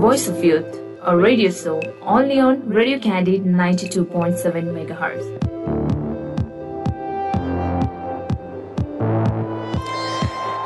Voice of Youth, a radio show only on Radio Candid 92.7 MHz.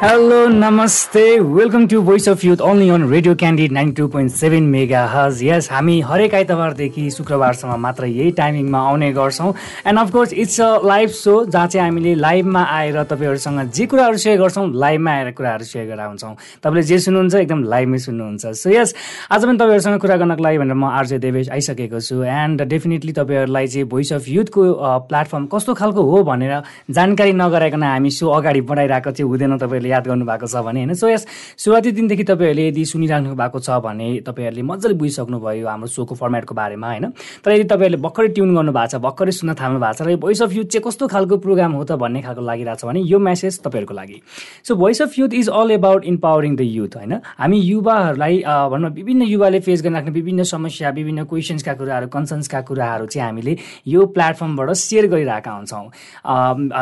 Hello नमस्ते welcome to voice of youth only on radio Candid ninety two point seven megahertz यस हामी हरेक आइतबारदेखि शुक्रबारसम्म मात्र यही टाइमिङमा आउने गर्छौँ. And of course it's a live show जहाँ चाहिँ हामीले लाइभमा आएर तपाईँहरूसँग जे कुराहरू सेयर गर्छौँ लाइभमा आएर कुराहरू सेयर गरेर हुन्छौँ तपाईँले जे सुन्नुहुन्छ एकदम लाइभमै सुन्नुहुन्छ. सो यस आज पनि तपाईँहरूसँग कुरा गर्नको लागि भनेर म आर्जे देवेश आइसकेको छु. एन्ड डेफिनेटली तपाईँहरूलाई चाहिँ भोइस अफ युथको प्लेटफर्म कस्तो खालको हो भनेर जानकारी नगराइकन हामी सो अगाडि बढाइरहेको चाहिँ हुँदैन तपाईँहरूले याद गर्नुभएको छ भने होइन? सो यस सुरुवाती दिनदेखि तपाईँहरूले यदि सुनिराख्नु भएको छ भने तपाईँहरूले मजाले बुझिसक्नु भयो हाम्रो सोको फर्मेटको बारेमा होइन? तर यदि तपाईँहरूले भर्खरै ट्युन गर्नु भएको छ भर्खरै सुन्न थाल्नु भएको छ र यो भोइस अफ युथ चाहिँ कस्तो खालको प्रोग्राम हो त भन्ने खालको लागिरहेको छ भने यो मेसेज तपाईँहरूको लागि। So voice of youth is all about empowering the youth होइन? हामी युवाहरूलाई भनौँ विभिन्न युवाले फेस गरिराख्ने विभिन्न समस्या विभिन्न क्वेसन्सका कुराहरू कन्सर्न्सका कुराहरू चाहिँ हामीले यो प्लेटफर्मबाट सेयर गरिरहेका हुन्छौँ।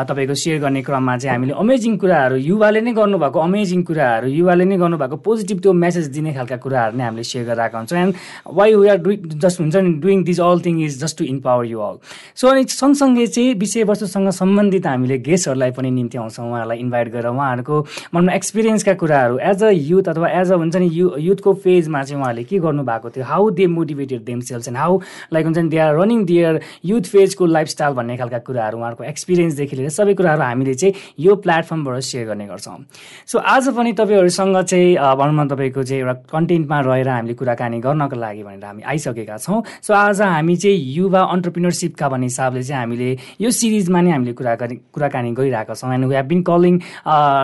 तपाईँको सेयर गर्ने क्रममा चाहिँ हामीले अमेजिङ कुराहरू युवाले नै गर्नुभएको अमेजिङ कुराहरू युवाले नै गर्नुभएको पोजिटिभ त्यो मेसेज दिने खालका कुराहरू नै हामीले सेयर गरिरहेका हुन्छौँ. And why we are doing just हुन्छ नि doing this all thing is just to empower you all so अनि सँगसँगै चाहिँ विषयवस्तुसँग सम्बन्धित हामीले गेस्टहरूलाई पनि निम्ति आउँछौँ उहाँहरूलाई इन्भाइट गरेर उहाँहरूको मनमा एक्सपिरियन्सका कुराहरू एज अ युथ अथवा एज अ हुन्छ नि यु युथको फेजमा चाहिँ उहाँहरूले के गर्नुभएको थियो how they motivated themselves and how like हुन्छ नि they are running their youth फेजको lifestyle भन्ने खालका कुराहरू उहाँहरूको एक्सपिरियन्सदेखि लिएर सबै कुराहरू हामीले चाहिँ यो प्लेटफर्मबाट सेयर गर्ने गर्छौँ. सो आज पनि तपाईँहरूसँग चाहिँ भनौँ न तपाईँको चाहिँ एउटा कन्टेन्टमा रहेर हामीले कुराकानी गर्नको लागि भनेर हामी आइसकेका छौँ। सो आज हामी चाहिँ युवा अन्टरप्रिनरसिपका भन्ने हिसाबले चाहिँ हामीले यो सिरिजमा नै हामीले कुराकानी कुराकानी गरिरहेका छौँ। And we have been calling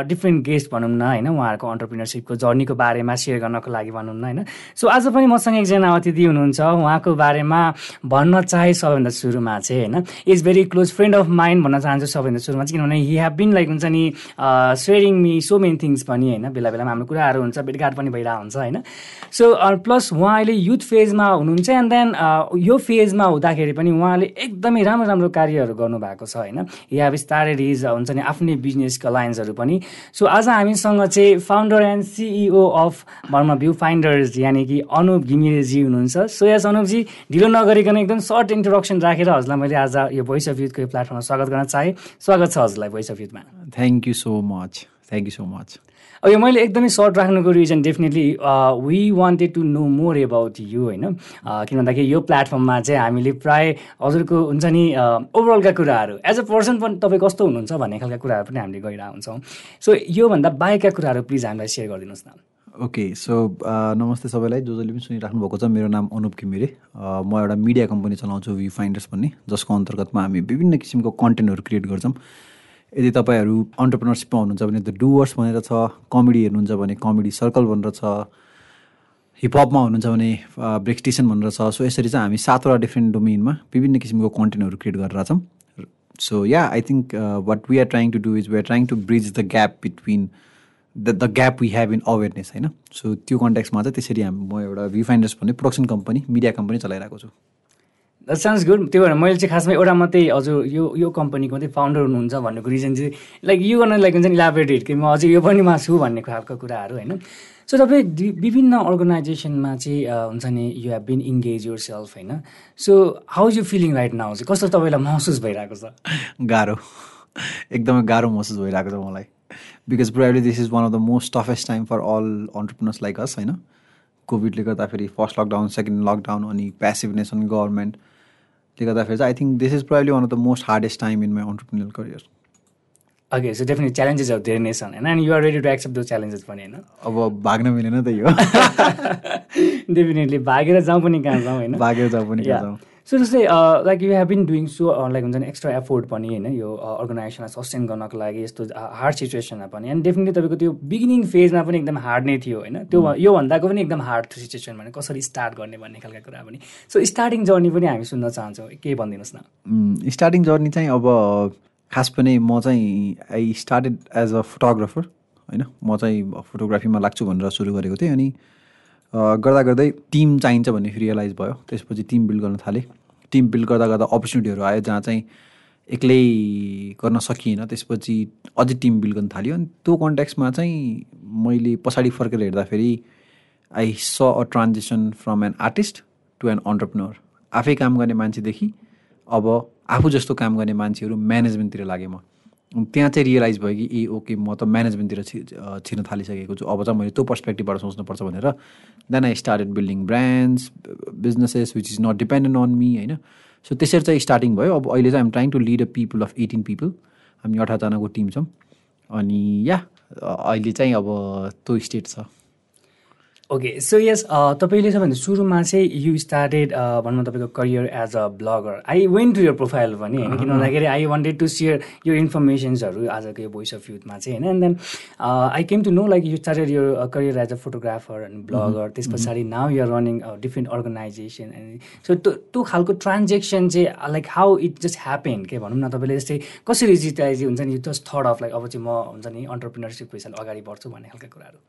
different guest भनौँ न होइन उहाँहरूको अन्टरप्रिनरसिपको जर्नीको बारेमा सेयर गर्नको लागि भनौँ न होइन। सो आज पनि मसँग एकजना अतिथि हुनुहुन्छ। उहाँको बारेमा भन्न चाहे सबैभन्दा सुरुमा चाहिँ होइन is very close friend of mine भन्न चाहन्छु सबैभन्दा सुरुमा। चाहिँ किनभने हि हेभ बिन लाइक हुन्छ नि sharing me so many things पनि होइन? बेला बेलामा हाम्रो कुराहरू हुन्छ भेटघाट पनि भइरहेको हुन्छ होइन? सो प्लस उहाँ अहिले युथ फेजमा हुनुहुन्छ एन्ड देन यो फेजमा हुँदाखेरि पनि उहाँले एकदमै राम्रो राम्रो कार्यहरू गर्नुभएको छ होइन? या स्टार्टेड इज हुन्छ नि आफ्नै बिजनेसको लाइन्सहरू पनि। सो आज हामीसँग चाहिँ founder and CEO of Verma view finders यानि कि अनुप घिमिरेजी हुनुहुन्छ। सो यस अनुपजी ढिलो नगरिकन एकदम सर्ट इन्ट्रोडक्सन राखेर हजुरलाई मैले आज यो भोइस अफ युथको यो प्लेटफर्ममा स्वागत गर्न चाहेँ। स्वागत छ हजुरलाई voice of युथमा thank you so much thank you so much अब यो मैले एकदमै सर्ट राख्नुको reason definitely we wanted to know more about you होइन? किन भन्दाखेरि यो प्लेटफर्ममा चाहिँ हामीले प्राय हजुरको हुन्छ नि ओभरअलका कुराहरू एज अ पर्सन पनि तपाईँ कस्तो हुनुहुन्छ भन्ने खालका कुराहरू पनि हामीले गरिरहेको हुन्छौँ। सो योभन्दा बाहेकका कुराहरू प्लिज हामीलाई सेयर गरिदिनुहोस् न। ओके सो नमस्ते सबैलाई। जो जसले पनि सुनिराख्नु भएको छ मेरो नाम अनुप घिमिरे। म एउटा मिडिया कम्पनी चलाउँछु भ्यू फाइन्डर्स भन्ने जसको अन्तर्गतमा हामी विभिन्न किसिमको कन्टेन्टहरू क्रिएट गर्छौँ। यदि तपाईँहरू अन्टरप्रिनरसिपमा हुनुहुन्छ भने द डुवर्स भनेर छ कमेडी हेर्नुहुन्छ भने कमेडी सर्कल भनेर छ हिपहपमा हुनुहुन्छ भने ब्रेक स्टेसन भनेर छ। सो यसरी चाहिँ हामी सातवटा डिफ्रेन्ट डोमेनमा विभिन्न किसिमको कन्टेन्टहरू क्रिएट गरेर छौँ so yeah I think what we are trying to do is we are trying to bridge the gap between the the gap we have in awareness होइन? सो त्यो कन्ट्याक्समा चाहिँ त्यसरी हामी म एउटा भी फाइन्डर्स भन्ने प्रोडक्सन कम्पनी मिडिया कम्पनी चलाइरहेको छु। द्याट सान्स गुड त्यही भएर मैले चाहिँ खासमा एउटा मात्रै हजुर यो यो कम्पनीको मात्रै फाउन्डर हुनुहुन्छ भन्नेको रिजन चाहिँ लाइक यो गर्न लाइक हुन्छ नि इलाबोरेटेड कि म अझै यो पनि मा भन्ने खालको कुराहरू होइन? सो तपाईँ विभिन्न अर्गनाइजेसनमा चाहिँ हुन्छ नि you have been engage yourself होइन so how you feeling right now चाहिँ कस्तो तपाईँलाई महसुस भइरहेको छ? गाह्रो। एकदमै गाह्रो महसुस भइरहेको छ मलाई। Because probably this is one of the most toughest time for all entrepreneurs like us होइन? कोभिडले गर्दाखेरि फर्स्ट लकडाउन सेकेन्ड लकडाउन अनि प्यासिभनेस अनि गभर्मेन्टले गर्दाखेरि चाहिँ I think this is probably one of the most hardest time in my entrepreneurial career okay so definite च्यालेन्जेसहरू धेरै नै छन् होइन and you're ready to accept those challenges पनि होइन अब भाग्न मिलेन त यो। डेफिनेटली भागेर जाउँ पनि कहाँ जाउँ होइन? भागेर जाउँ पनि कहाँ जाउँ। सो जस्तै like you have been doing so like हुन्छ नि एक्स्ट्रा एफोर्ट पनि होइन यो अर्गनाइजेसनलाई सस्टेन गर्नको लागि यस्तो हार्ड सिचुएसनमा पनि। एन्ड डेफिनेटली तपाईँको त्यो बिगिनिङ फेजमा पनि एकदम हार्ड नै थियो होइन। त्यो योभन्दाको पनि एकदम हार्ड सिचुएसन भने कसरी स्टार्ट गर्ने भन्ने खालको कुरा पनि। सो स्टार्टिङ जर्नी पनि हामी सुन्न चाहन्छौँ। केही भनिदिनुहोस् न। स्टार्टिङ जर्नी चाहिँ अब खास पनि म चाहिँ I started as a photographer होइन। म चाहिँ फोटोग्राफीमा लाग्छु भनेर सुरु गरेको थिएँ अनि गर्दा गर्दै टिम चाहिन्छ भन्ने रियलाइज भयो। त्यसपछि टिम बिल्ड गर्न थालेँ। टिम बिल्ड गर्दा गर्दा अपर्च्युनिटीहरू आयो जहाँ चाहिँ एक्लै गर्न सकिएन त्यसपछि अझै टिम बिल्ड गर्न थाल्यो। अनि त्यो कन्ट्याक्समा चाहिँ मैले पछाडि फर्केर हेर्दाखेरि I saw a transaction from an artist to an entrepreneur आफै काम गर्ने मान्छेदेखि अब आफू जस्तो काम गर्ने मान्छेहरू म्यानेजमेन्टतिर लागेँ म। त्यहाँ चाहिँ रियलाइज भयो कि ए ओके म त म्यानेजमेन्टतिर छि छिर्न थालिसकेको छु। अब चाहिँ मैले त्यो पर्सपेक्टिभबाट सोच्नुपर्छ भनेर then I started building brands businesses which is not dependent on me होइन? सो त्यसरी चाहिँ स्टार्टिङ भयो। अब अहिले चाहिँ I'm trying to lead a people of eighteen people हामी अठारजनाको टिम छौँ। अनि या अहिले चाहिँ अब त्यो स्टेट छ। ओके सो यस तपाईँले सबभन्दा सुरुमा चाहिँ यु स्टार्टेड भनौँ तपाईँको career as a blogger I went to your profile पनि होइन किन भन्दाखेरि आई वान्टेड टु सेयर यो इन्फर्मेसन्सहरू आजको यो भोइस अफ युथमा चाहिँ होइन and then I came to know like you started यो career as a photographer and blogger त्यस पछाडि now you're running different organization and so त्यो त्यो खालको ट्रान्जेक्सन चाहिँ like how it just happen के भनौँ न तपाईँले जस्तै कसरी जिताइ हुन्छ नि जस्ट थर्ड अफ लाइक अब चाहिँ म हुन्छ नि अन्टरप्रिनरसिप पैसा अगाडि बढ्छु भन्ने खालको कुराहरू।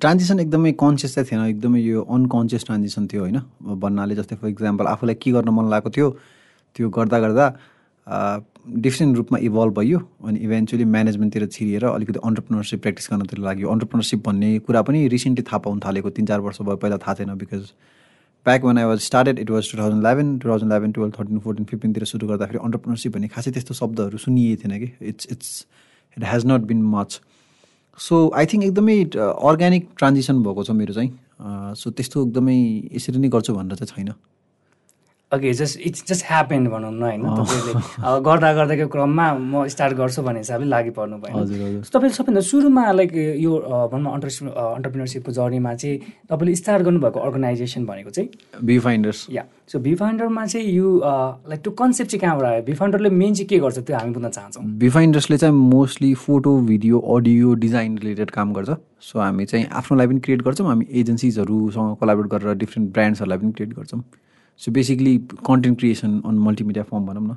ट्रान्जेक्सन एकदमै कन्सियस चाहिँ थिएन एकदमै यो अनकन्सियस ट्रान्जेक्सन थियो होइन। भन्नाले जस्तै फर इक्जाम्पल आफूलाई के गर्न मन लागेको थियो त्यो गर्दा गर्दा डिफ्रेन्ट रूपमा इभल्भ भयो अनि इभेन्चुली म्यानेजमेन्टतिर छिरिएर अलिकति अन्टरप्रिनरसिप प्र्याक्टिस गर्नतिर लाग्यो। अन्टरप्रिनरसिप भन्ने कुरा पनि रिसेन्टली थाहा पाउनु थालेको तिन चार वर्ष भयो पहिला थाहा थिएन because back when I was started it was two thousand eleven two thousand eleven twelve thirteen fourteen फिफ्टिनतिर सुरु गर्दाखेरि अन्टरप्रिनरसिप भन्ने खासै त्यस्तो शब्दहरू सुनिएको थिएन कि। It's it's it has not been much so I think एकदमै अर्ग्यानिक ट्रान्जिसन भएको छ मेरो चाहिँ। सो त्यस्तो एकदमै यसरी नै गर्छु भनेर चाहिँ छैन। Okay just it's just happen भनौँ न होइन? तपाईँले अब गर्दा गर्दाको क्रममा म स्टार्ट गर्छु भन्ने हिसाबले लागि पर्नु भयो तपाईँले सबभन्दा सुरुमा लाइक यो भनौँ अन्टर अन्टरप्रिनरसिपको जर्नीमा चाहिँ तपाईँले स्टार्ट गर्नुभएको अर्गनाइजेसन भनेको चाहिँ? फाइन्डर्स या सो बी फाइन्डरमा चाहिँ यो लाइक त्यो कन्सेप्ट चाहिँ कहाँबाट आयो? बी फाइन्डरले मेन चाहिँ के गर्छ त्यो हामी बुझ्न चाहन्छौँ। बी फाइन्डर्सले चाहिँ mostly photo video audio design related काम गर्छ। सो हामी चाहिँ आफ्नो लागि पनि क्रिएट गर्छौँ हामी एजेन्सिजहरूसँग कोलाबरेट गरेर डिफ्रेन्ट ब्रान्ड्सहरूलाई पनि क्रिएट गर्छौँ। So basically content creation on multimedia firm भनौँ न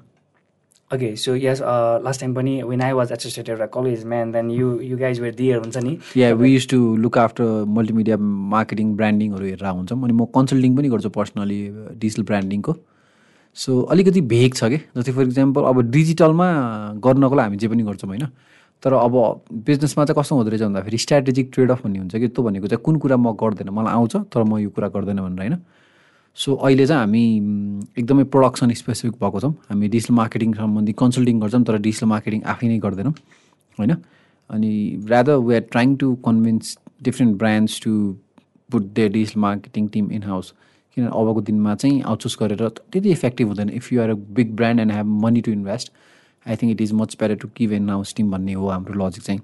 ओके सो यस लास्ट टाइम पनि वेन आई वाज एसोसिएटेड एउटा कलेजमा and then you you guys were there हुन्छ नि yeah we use to look after multimedia marketing ब्रान्डिङहरू हेरेर हुन्छौँ? अनि म कन्सल्टिङ पनि गर्छु पर्सनली डिजिटल ब्रान्डिङको सो अलिकति भेग छ कि? जस्तै फर इक्जाम्पल अब डिजिटलमा गर्नको लागि हामी जे पनि गर्छौँ होइन? तर अब बिजनेसमा चाहिँ कस्तो हुँदो रहेछ भन्दाखेरि स्ट्राटेजिक ट्रेड अफ भन्ने हुन्छ कि त्यो भनेको चाहिँ कुन कुरा म गर्दैन मलाई आउँछ तर म यो कुरा गर्दैन भनेर होइन? सो अहिले चाहिँ हामी एकदमै प्रोडक्सन स्पेसिफिक भएको छौँ। हामी डिजिटल मार्केटिङ सम्बन्धी कन्सल्टिङ गर्छौँ तर डिजिटल मार्केटिङ आफै नै गर्दैनौँ होइन? अनि rather we are trying to convince different brands to put the digital marketing team in house किनभने अबको दिनमा चाहिँ आउटसोर्स गरेर त्यति इफेक्टिभ हुँदैन। If you are a big brand and have money to invest I think it is much better to give in house team भन्ने हो हाम्रो लजिक चाहिँ।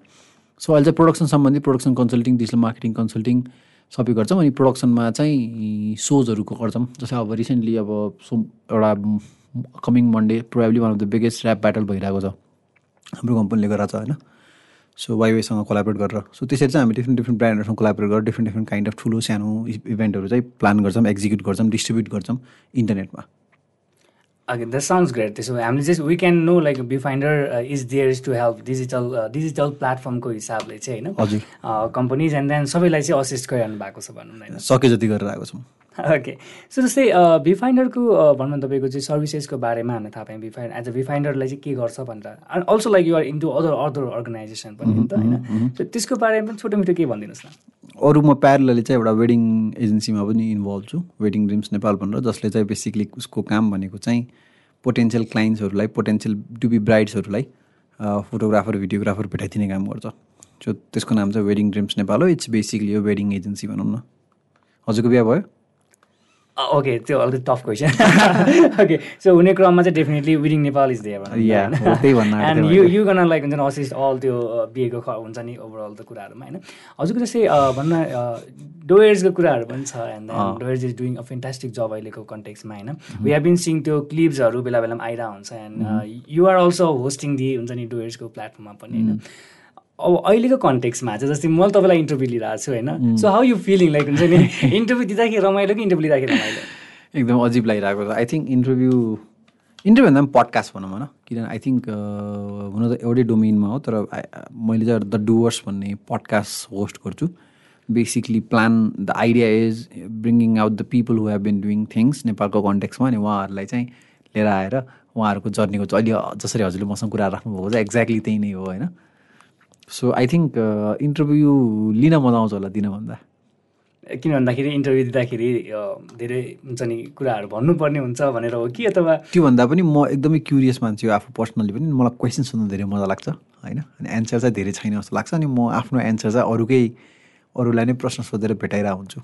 सो अहिले चाहिँ प्रोडक्सन सम्बन्धी production consulting digital marketing consulting सबै गर्छौँ अनि प्रोडक्सनमा चाहिँ सोजहरूको गर्छौँ। जस्तै अब रिसेन्टली अब सो एउटा coming Monday probably one of the biggest rap battle भइरहेको छ। हाम्रो कम्पनीले गराएको छ होइन? सो वाइवाईसँग कोलाबरेट गरेर। सो त्यसरी चाहिँ हामी डिफ्रेन्ट डिफ्रेन्ट ब्रान्डहरूसँग कोलाबरेट गरेर डिफ्रेन्ट डिफ्रेन्ट काइन्ड अफ ठुलो सानो इभेन्टहरू चाहिँ प्लान गर्छौँ एक्जिक्युट गर्छौँ डिस्ट्रिब्युट गर्छौँ इन्टरनेटमा Okay, that sounds great. त्यसो भए हामीले चाहिँ we can know like B Finder is there is to help digital digital प्लेटफर्मको हिसाबले चाहिँ होइन? कम्पनीज एन्ड देन सबैलाई चाहिँ असिस्ट गरिरहनु भएको छ भनौँ न सके जति गरेर आएको छौँ। ओके सो जस्तै बी फाइन्डरको भनौँ न तपाईँको चाहिँ सर्भिसेसको बारेमा हामीले थाहा पायौँ B Find as a B फाइन्डरलाई चाहिँ के गर्छ भनेर। And also like you're into other other organisation पनि नि त होइन? सो त्यसको बारेमा पनि छोटो मिठो के भनिदिनुहोस् न। अरू म प्यारलले चाहिँ एउटा वेडिङ एजेन्सीमा पनि इन्भल्भ छु वेडिङ ड्रिम्स नेपाल भनेर जसले चाहिँ बेसिकली उसको काम भनेको चाहिँ पोटेन्सियल क्लाइन्ट्सहरूलाई पोटेन्सियल टु बी ब्राइड्सहरूलाई फोटोग्राफर भिडियोग्राफर भेटाइदिने काम गर्छ। सो त्यसको नाम चाहिँ वेडिङ ड्रिम्स नेपाल हो। इट्स बेसिकली यो वेडिङ एजेन्सी भनौँ न। हजुरको बिहा भयो? ओके त्यो अलिकति टफ क्वेसन ओके सो हुने क्रममा चाहिँ definitely Wedding Nepal is there and you. You गर्न लाइक हुन्छ नि असिस्ट अल त्यो ख- हुन्छ नि ओभरअल त कुराहरूमा होइन? हजुरको जस्तै अ, भन्न डोयर्सको कुराहरू पनि छ and then Doers is doing a fantastic job अहिलेको कन्टेक्समा होइन? वी हेभ बिन सिङ त्यो क्लिप्सहरू बेला बेलामा आइरहेको हुन्छ and you're also hosting the हुन्छ नि डोयर्सको प्लेटफर्ममा पनि होइन? अब अहिलेको कन्टेक्समा चाहिँ जस्तै मैले तपाईँलाई इन्टरभ्यू लिइरहेको छु होइन? So how you feeling like हुन्छ नि इन्टरभ्यू दिँदाखेरि रमाइलो कि इन्टरभ्यू लिँदाखेरि रमाइलो? एकदम अजिब लागिरहेको छ। आई थिङ्क इन्टरभ्यू इन्टरभ्यू भन्दा पनि पडकास्ट भनौँ होइन? किनभने आई थिङ्क हुन त एउटै डोमेनमा हो तर मैले चाहिँ द डुवर्स भन्ने पडकास्ट होस्ट गर्छु। Basically plan the idea is bringing out the people who have been doing things नेपालको कन्टेक्समा अनि उहाँहरूलाई चाहिँ लिएर आएर उहाँहरूको जर्नीको चाहिँ अहिले जसरी हजुरले मसँग कुरा राख्नुभएको छ एक्ज्याक्टली त्यही नै हो होइन? सो आई थिङ्क इन्टरभ्यू लिन मजा आउँछ होला दिनभन्दा। किन भन्दाखेरि इन्टरभ्यू दिँदाखेरि धेरै हुन्छ नि कुराहरू भन्नुपर्ने हुन्छ भनेर हो कि अथवा त्योभन्दा पनि म एकदमै क्युरियस मान्छे हो आफू पर्सनली पनि। मलाई क्वेसन सोध्नु धेरै मजा लाग्छ होइन? अनि एन्सर चाहिँ धेरै छैन जस्तो लाग्छ अनि म आफ्नो एन्सर चाहिँ अरूकै अरूलाई नै प्रश्न सोधेर भेटाइरहेको हुन्छु।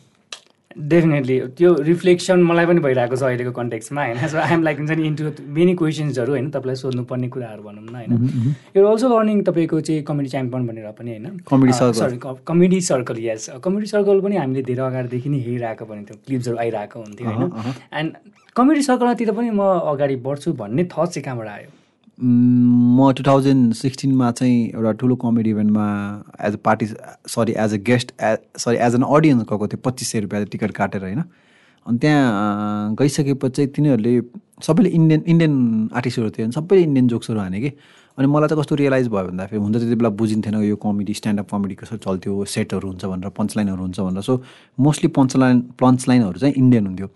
डेफिनेटली त्यो रिफ्लेक्सन मलाई पनि भइरहेको छ अहिलेको कन्टेक्समा होइन? सो आइएम लाइक हुन्छ नि इन्टु मेनी क्वेसन्सहरू होइन? तपाईँलाई सोध्नुपर्ने कुराहरू भनौँ न होइन? यो अल्सो लर्निङ तपाईँको चाहिँ कमेडी च्याम्पियन भनेर पनि होइन? Comedy circle. Sorry Comedy Circle yes Comedy Circle पनि हामीले धेरै अगाडिदेखि नै हेरिरहेको पनि थियो क्लिप्सहरू आइरहेको हुन्थ्यो होइन? एन्ड कमेडी सर्कलतिर पनि म अगाडि बढ्छु भन्ने थट चाहिँ कहाँबाट आयो? म टु थाउजन्ड सिक्सटिनमा चाहिँ एउटा ठुलो comedy इभेन्टमा as a party sorry as a guest sorry as an audience गएको थिएँ पच्चिस सय रुपियाँ टिकट काटेर होइन? अनि त्यहाँ गइसकेपछि तिनीहरूले सबैले इन्डियन इन्डियन आर्टिस्टहरू थियो सबैले इन्डियन जोक्सहरू हाने कि? अनि मलाई चाहिँ कस्तो रियलाइज भयो भन्दाखेरि हुन त त्यति बेला बुझिन्थेन यो कमेडी स्ट्यान्डअप कमेडी कसरी चल्थ्यो सेटहरू हुन्छ भनेर पञ्च लाइनहरू हुन्छ भनेर सो मोस्टली पञ्च लाइन पञ्च लाइनहरू चाहिँ इन्डियन हुन्थ्यो।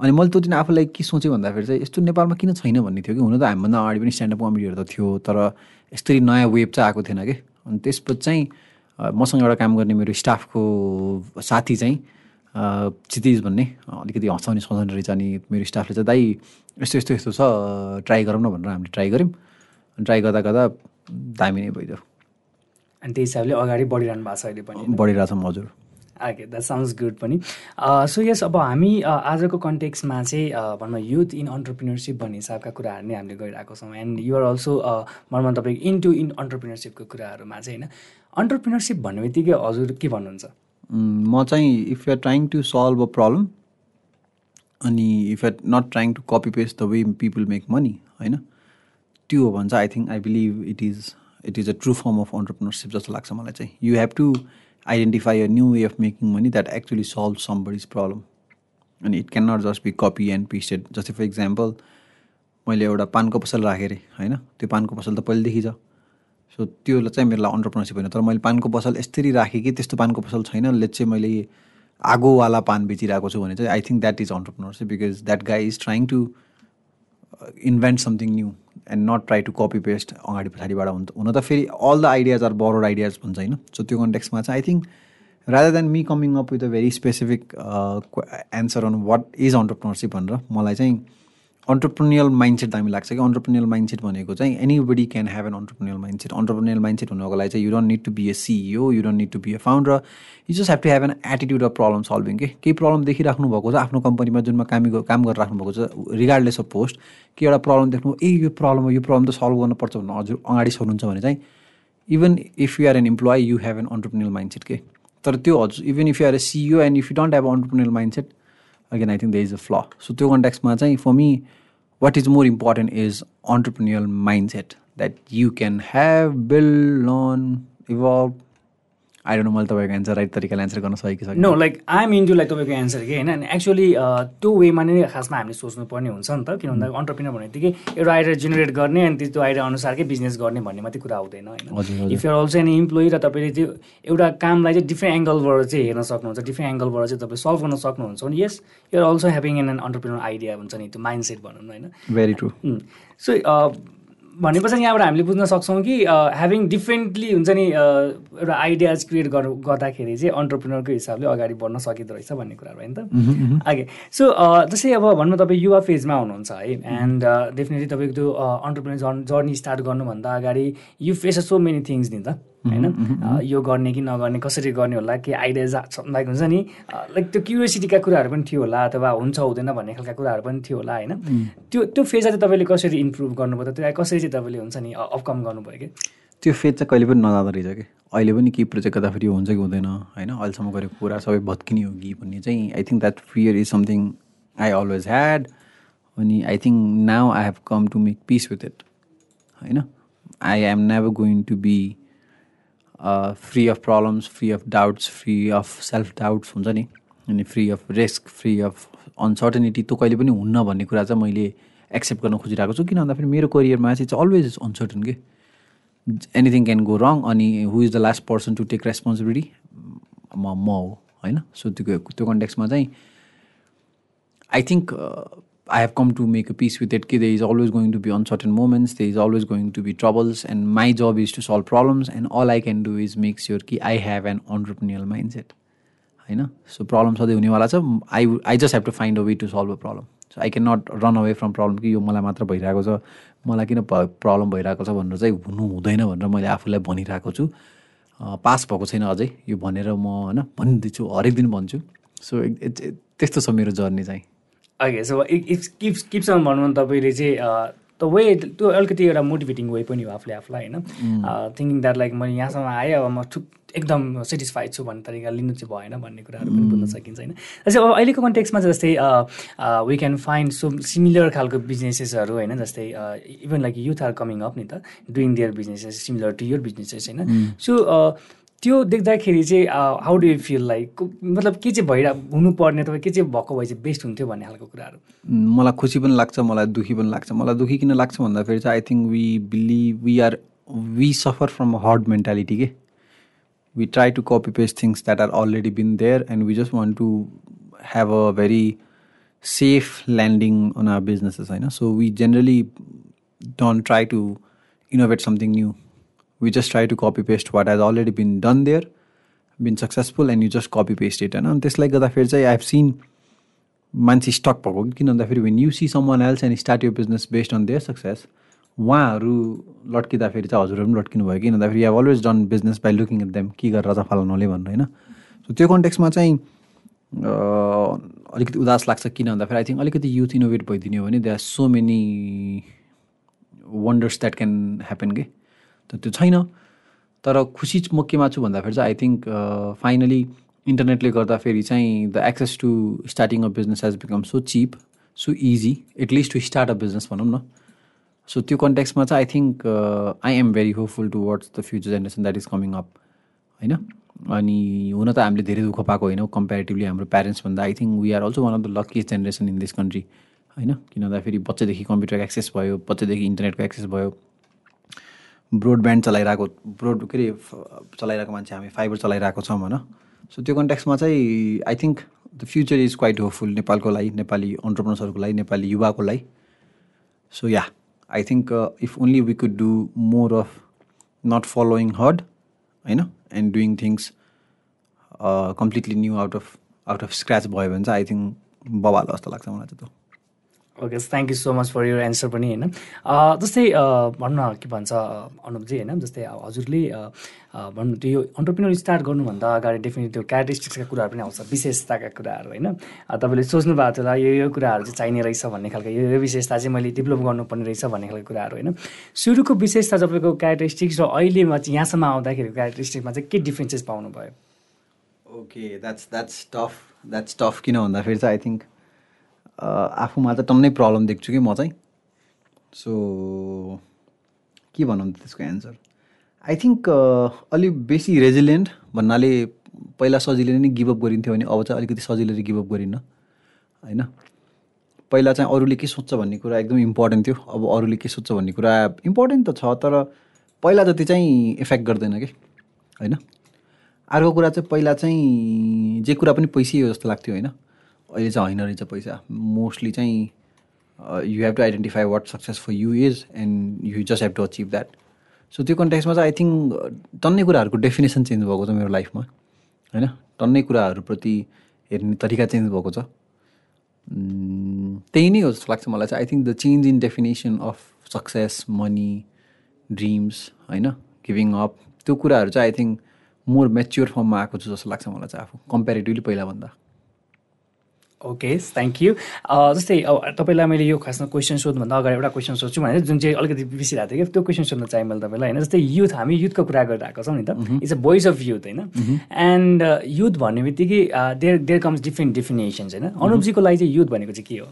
अनि मैले त्यो दिन आफूलाई के सोचेँ भन्दाखेरि चाहिँ यस्तो नेपालमा किन छैन भन्ने थियो कि? हुन त हामीभन्दा अगाडि पनि स्ट्यान्डअप कमेडीहरू त थियो तर यस्तरी नयाँ वेब चाहिँ आएको थिएन कि? अनि त्यसपछि चाहिँ मसँग एउटा काम गर्ने मेरो स्टाफको साथी चाहिँ क्षितिज भन्ने अलिकति हँसाउने सजाउने रहेछ अनि मेरो स्टाफले चाहिँ दाइ यस्तो यस्तो यस्तो छ ट्राई गरौँ न भनेर हामीले ट्राई गऱ्यौँ। अनि ट्राई गर्दा गर्दा दामी नै भइदियो। अनि त्यही हिसाबले अगाडि बढिरहनु भएको छ अहिले पनि बढिरहेछ हजुर। ओके द्याट साउन्ड्स गुड पनि. सो यस अब हामी अ, आजको कन्टेक्समा चाहिँ अ, भनौँ युथ इन अन्टरप्रिनरसिप भन्ने हिसाबका कुराहरू नै हामीले गरिरहेको छौँ. एन्ड युआर अल्सो भनौँ तपाईँको इन्टु इन अन्टरप्रिनरसिपको कुराहरूमा चाहिँ होइन? अन्टरप्रिनरसिप भन्ने बित्तिकै हजुर के भन्नुहुन्छ? म चाहिँ if you are trying to solve a problem अनि if are not trying to copy paste the way people make money होइन? त्यो हो भने चाहिँ I think I believe it is it is a true form of entrepreneurship जस्तो लाग्छ मलाई चाहिँ. You have to identify a new way of making money that actually solve somebody's problem अनि it can not just be copy and pasted जस्तै for example मैले एउटा पानको पसल राखेँ अरे होइन? त्यो पानको पसल त पहिलेदेखि छ। सो त्यो चाहिँ मेरो लागि अन्टरप्रिनरसिप होइन। तर मैले पानको पसल यस्तरी राखेँ कि त्यस्तो पानको पसल छैन। लेट चाहिँ मैले आगोवाला पान बेचिरहेको छु भने चाहिँ I think that is entrepreneurship because that guy is trying to invent something new and not try to copy paste अगाडि पछाडिबाट हुन हुन त फेरि all the ideas are borrowed ideas भन्छ होइन? सो त्यो कन्टेक्समा चाहिँ I think rather than me coming up with a very specific answer on what is entrepreneurship भनेर मलाई चाहिँ अन्टरप्रिनियल माइन्डसेट दामी लाग्छ कि अन्टरप्रिनियल माइन्डसेट भनेको चाहिँ anybody can have an entrepreneurial mindset entrepreneurial mindset हुनुको लागि चाहिँ you don't need to be a CEO you don't need to be a founder you just have to have an attitude of problem solving के केही problem देखिराख्नु भएको छ आफ्नो कम्पनीमा जुनमा काम काम गरेर राख्नु भएको छ रिगार्डलेस अफ पोस्ट कि एउटा प्रब्लम देख्नु ए यो प्रब्लम हो यो प्रब्लम त सल्भ गर्नुपर्छ भनेर हजुर अगाडि सर्नुहुन्छ भने चाहिँ even if you are an employee you have an entrepreneurial mindset के तर त्यो हजुर even if you are a CEO and if you don't have entrepreneurial mindset again I think the is a flaw so त्यो कन्ट्याक्समा चाहिँ for me what is more important is entrepreneurial mindset that you can have build learn evolve I don't know मैले तपाईँको answer right तरिकाले answer गर्न सकेँ कि सकेँ no like I'm into like तपाईँको एन्सर के होइन? अनि एक्चुली त्यो वेमा नै खासमा हामीले सोच्नुपर्ने हुन्छ नि त किन भन्दा अन्टरप्रिनर भन्ने बित्तिकै एउटा आइडिया जेनेरेट गर्ने अनि त्यो आइडिया अनुसारकै बिजनेस गर्ने भन्ने मात्रै कुरा हुँदैन होइन। If you're also an employee र तपाईँले त्यो एउटा कामलाई चाहिँ डिफ्रेन्ट एङ्गलबाट चाहिँ हेर्न सक्नुहुन्छ डिफ्रेन्ट एङ्गलबाट चाहिँ तपाईँ सल्भ गर्न सक्नुहुन्छ भने yes you're also having an an entrepreneur idea हुन्छ नि त्यो माइन्ड सेट भनौँ न होइन भेरी ट्रु सो भनेपछि यहाँबाट हामीले बुझ्न सक्छौँ कि ह्याभिङ डिफ्रेन्टली हुन्छ नि अ, एउटा आइडियाज क्रिएट गर गर्दाखेरि चाहिँ अन्टरप्रिनरको हिसाबले अगाडि बढ्न सकिँदो रहेछ भन्ने कुराहरू होइन त। ओके सो जस्तै अब भनौँ तपाईँ युवा फेजमा हुनुहुन्छ है एन्ड डेफिनेटली तपाईँको त्यो अन्टरप्रिनर जर् जर्नी स्टार्ट गर्नुभन्दा अगाडि you face so many things नि त। होइन? यो गर्ने कि नगर्ने कसरी गर्ने होला के आइडियाज लाइक हुन्छ नि? लाइक त्यो क्युरियोसिटीका कुराहरू पनि थियो होला अथवा हुन्छ हुँदैन भन्ने खालका कुराहरू पनि थियो होला होइन? त्यो त्यो फेजलाई चाहिँ तपाईँले कसरी इम्प्रुभ गर्नुभयो? त त्यसलाई कसरी चाहिँ तपाईँले हुन्छ नि अफकम गर्नुभयो कि? त्यो फेज चाहिँ कहिले पनि नजाँदो रहेछ कि? अहिले पनि केही प्रोजेक्ट गर्दाखेरि हुन्छ कि हुँदैन होइन? अहिलेसम्म गरेको कुरा सबै भत्किने हो कि भन्ने चाहिँ I think that fear is something I always had अनि I think now I have come to make peace with it होइन? I am never going to be free of problems free of doubts free of self doubts हुन्छ नि? अनि free of risk free of uncertainty त्यो कहिले पनि हुन्न भन्ने कुरा चाहिँ मैले एक्सेप्ट गर्न खोजिरहेको छु। किन भन्दाखेरि मेरो करियरमा चाहिँ अलवेज इज अनसर्टन के? एनिथिङ क्यान गो रङ अनि who is the last person to take responsibility म म हो होइन? सो त्यो त्यो कन्टेक्समा चाहिँ I think come to make a peace with it कि there is always going to be uncertain moments there is always going to be troubles and my job is to solve problems and all I can do is make sure कि I have an entrepreneurial mind set होइन so problem सधैँ हुनेवाला छ I I just have to find a way to solve a problem so I can not run away from problem कि यो मलाई मात्र भइरहेको छ मलाई किन प्रब्लम भइरहेको छ भनेर चाहिँ हुनु हुँदैन भनेर मैले आफूलाई भनिरहेको छु। पास भएको छैन अझै यो भनेर म होइन भनिदिन्छु हरेक दिन भन्छु। सो त्यस्तो छ मेरो जर्नी चाहिँ। ओके सो किप्स किप्सम्म भनौँ भने तपाईँले चाहिँ त वे त्यो अलिकति एउटा मोटिभेटिङ वे पनि हो आफूले आफूलाई होइन? थिङ्किङ द्याट लाइक मैले यहाँसम्म आएँ अब म ठुक एकदम सेटिस्फाइड छु भन्ने तरिका लिनु चाहिँ भएन भन्ने कुराहरू पनि बुझ्न सकिन्छ होइन? जस्तै अब अहिलेको कन्टेक्समा जस्तै we can find so similar खालको बिजनेसेसहरू होइन? जस्तै even like youth are coming up नि त doing their business similar to your business होइन? सो त्यो देख्दाखेरि चाहिँ how do you feel like मतलब के चाहिँ भइरह हुनुपर्ने अथवा के चाहिँ भएको भए चाहिँ बेस्ट हुन्थ्यो भन्ने खालको कुराहरू मलाई खुसी पनि लाग्छ मलाई दुःखी पनि लाग्छ मलाई दुःखी किन लाग्छ भन्दाखेरि चाहिँ I think we believe we are we suffer from herd mentality के we try to copy paste things that are already been there and we just want to have a very safe landing on our businesses know. so we generally don't try to innovate something new we just try to copy paste what has already been done there been successful and you just copy paste it होइन त्यसलाई गर्दाखेरि चाहिँ I have seen मान्छे stuck भएको किन भन्दाखेरि when you see someone else and start your business based on their success उहाँहरू लट्किँदाखेरि चाहिँ हजुरहरू पनि लट्किनु भयो किन भन्दाखेरि have always done business by looking at them के गरेर रजा फाल्नुले भन्नु होइन? सो त्यो कन्टेक्समा चाहिँ अलिकति उदास लाग्छ किन भन्दाखेरि आई थिङ्क अलिकति युथ इनोभेट भइदिने हो भने they are so many wonders that can happen के? त्यो छैन। तर खुसी म केमा छु भन्दाखेरि चाहिँ आई थिङ्क फाइनली इन्टरनेटले गर्दाखेरि चाहिँ the access to starting a business has become so cheap so easy at least to start a business भनौँ न। सो त्यो कन्टेक्समा चाहिँ I think I am very hopeful towards the future generation that is coming up होइन? अनि हुन त हामीले धेरै दुःख पाएको होइनौँ कम्पेरिटिभली हाम्रो प्यारेन्ट्सभन्दा I think we are also one of the luckiest generation in this country होइन? किन भन्दाखेरि बच्चादेखि कम्प्युटरको एक्सेस भयो बच्चादेखि इन्टरनेटको एक्सेस भयो। ब्रोडब्यान्ड चलाइरहेको ब्रोड के अरे चलाइरहेको मान्छे हामी फाइबर चलाइरहेको छौँ होइन। सो त्यो कन्ट्याक्समा चाहिँ I think the future is quite hopeful नेपालको लागि नेपाली अन्टरप्रोनर्सहरूको लागि नेपाली युवाको लागि। So yeah if only we could do more of not following herd, you know, and doing things uh, completely new out of out of scratch भयो भने चाहिँ I think बबाल जस्तो लाग्छ मलाई चाहिँ त्यो। Okay thank you so much for your answer पनि होइन? जस्तै भन्न के भन्छ अनुपजी होइन? जस्तै हजुरले भन्नु त्यो यो अन्टरप्रिनर स्टार्ट गर्नुभन्दा अगाडि डेफिनेटली त्यो क्यारेक्टरिस्टिक्सका कुराहरू पनि आउँछ विशेषताका कुराहरू होइन? तपाईँले सोच्नु भएको थियो होला यो यो कुराहरू चाहिँ चाहिने रहेछ भन्ने खालको यो यो विशेषता चाहिँ मैले डेभलप गर्नुपर्ने रहेछ भन्ने खालको कुराहरू होइन? सुरुको विशेषता तपाईँको क्यारेक्टरिस्टिक्स र अहिलेमा चाहिँ यहाँसम्म आउँदाखेरि क्यारेक्टरिस्टिक्समा चाहिँ के डिफ्रेन्सेस पाउनुभयो? Okay that's that's tough that's tough किन भन्दाखेरि चाहिँ आई थिङ्क आफूमा चाहिँ टन्नै प्रब्लम देख्छु कि म चाहिँ। सो के भनौँ त त्यसको एन्सर आई थिङ्क अलिक बेसी रेजिलियन्ट भन्नाले पहिला सजिलै नै गिभअप गरिन्थ्यो भने अब चाहिँ अलिकति सजिलै गिभअप गरिन्न होइन? पहिला चाहिँ अरूले के सोध्छ भन्ने कुरा एकदम इम्पोर्टेन्ट थियो। अब अरूले के सोध्छ भन्ने कुरा इम्पोर्टेन्ट त छ तर पहिला जति चाहिँ इफेक्ट गर्दैन कि होइन? अर्को कुरा चाहिँ पहिला चाहिँ जे कुरा पनि पैसै हो जस्तो लाग्थ्यो होइन? अहिले चाहिँ होइन रहेछ पैसा। मोस्टली चाहिँ you have to identify what success for you is and you just have to achieve that so त्यो कन्टेक्समा चाहिँ आई थिङ्क टन्नै कुराहरूको डेफिनेसन चेन्ज भएको छ मेरो लाइफमा होइन? टन्नै कुराहरूप्रति हेर्ने तरिका चेन्ज भएको छ। त्यही नै हो जस्तो लाग्छ मलाई चाहिँ। I think the change in definition of success money dreams होइन? गिभिङ अप त्यो कुराहरू चाहिँ आई थिङ्क मोर मेच्योर फर्ममा आएको छु जस्तो लाग्छ मलाई चाहिँ आफू। कम्पेरिटिभली पहिलाभन्दा। ओके थ्याङ्क यू जस्तै अब तपाईँलाई मैले यो खासमा क्वेसन सोध्नुभन्दा अगाडि एउटा क्वेसन सोध्छु भने जुन चाहिँ अलिकति बिर्सिरहेको थियो कि त्यो क्वेसन सोध्न चाहेँ मैले तपाईँलाई होइन? जस्तै युथ हामी युथको कुरा गरिरहेको छौँ नि त। It's a voice of youth होइन? एन्ड युथ भन्ने बित्तिकै there there comes different definitions होइन? अनुपजीको लागि चाहिँ युथ भनेको चाहिँ के हो?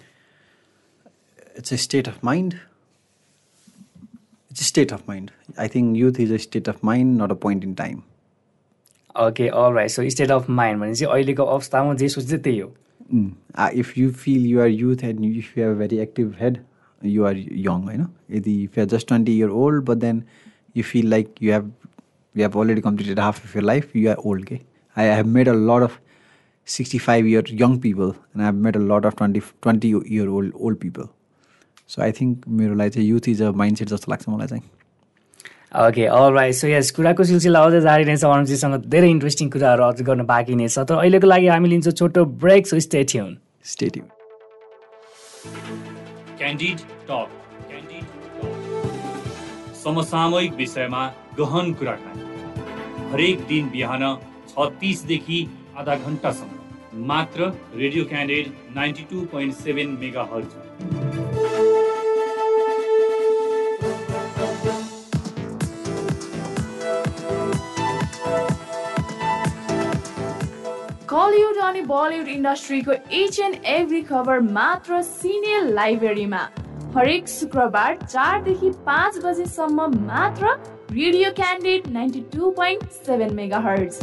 It's a state of mind it's state of mind I think youth is a state of mind not a point in time okay all right so state of mind भने चाहिँ अहिलेको अवस्थामा जे सोच्छ त्यही हो। Mm. Uh, if you feel you are youth and if you have a very active head you are young you know if you are just 20 year old but then you feel like you have you have already completed half of your life you are old okay? i have met a lot of 65 year young people and i've met a lot of 20 20 year old old people so i think मेरो लागि चाहिँ youth is a mindset जस्तो लाग्छ मलाई चाहिँ okay all right so yes कुराको सिलसिला अझै जारी नै छ। अनुजीसँग धेरै इन्ट्रेस्टिङ कुराहरू अझ गर्न बाँकी नै छ। तर अहिलेको लागि हामी लिन्छौँ छोटो ब्रेक सो स्टे ट्युन स्टेट्यु क्यान्डिड टक क्यान्डिड टक समसामयिक विषयमा गहन कुराकानी। हरेक दिन बिहान छ तिसदेखि आधा घन्टासम्म। मात्र Radio Candid ninety two point seven mega hertz अनि बलिउड इन्डस्ट्रीको इच एन्ड एभ्री खबर मात्र सिनियर लाइब्रेरीमा हरेक शुक्रबार चारदेखि पाँच बजेसम्म मात्र Radio Candid ninety two point seven mega hertz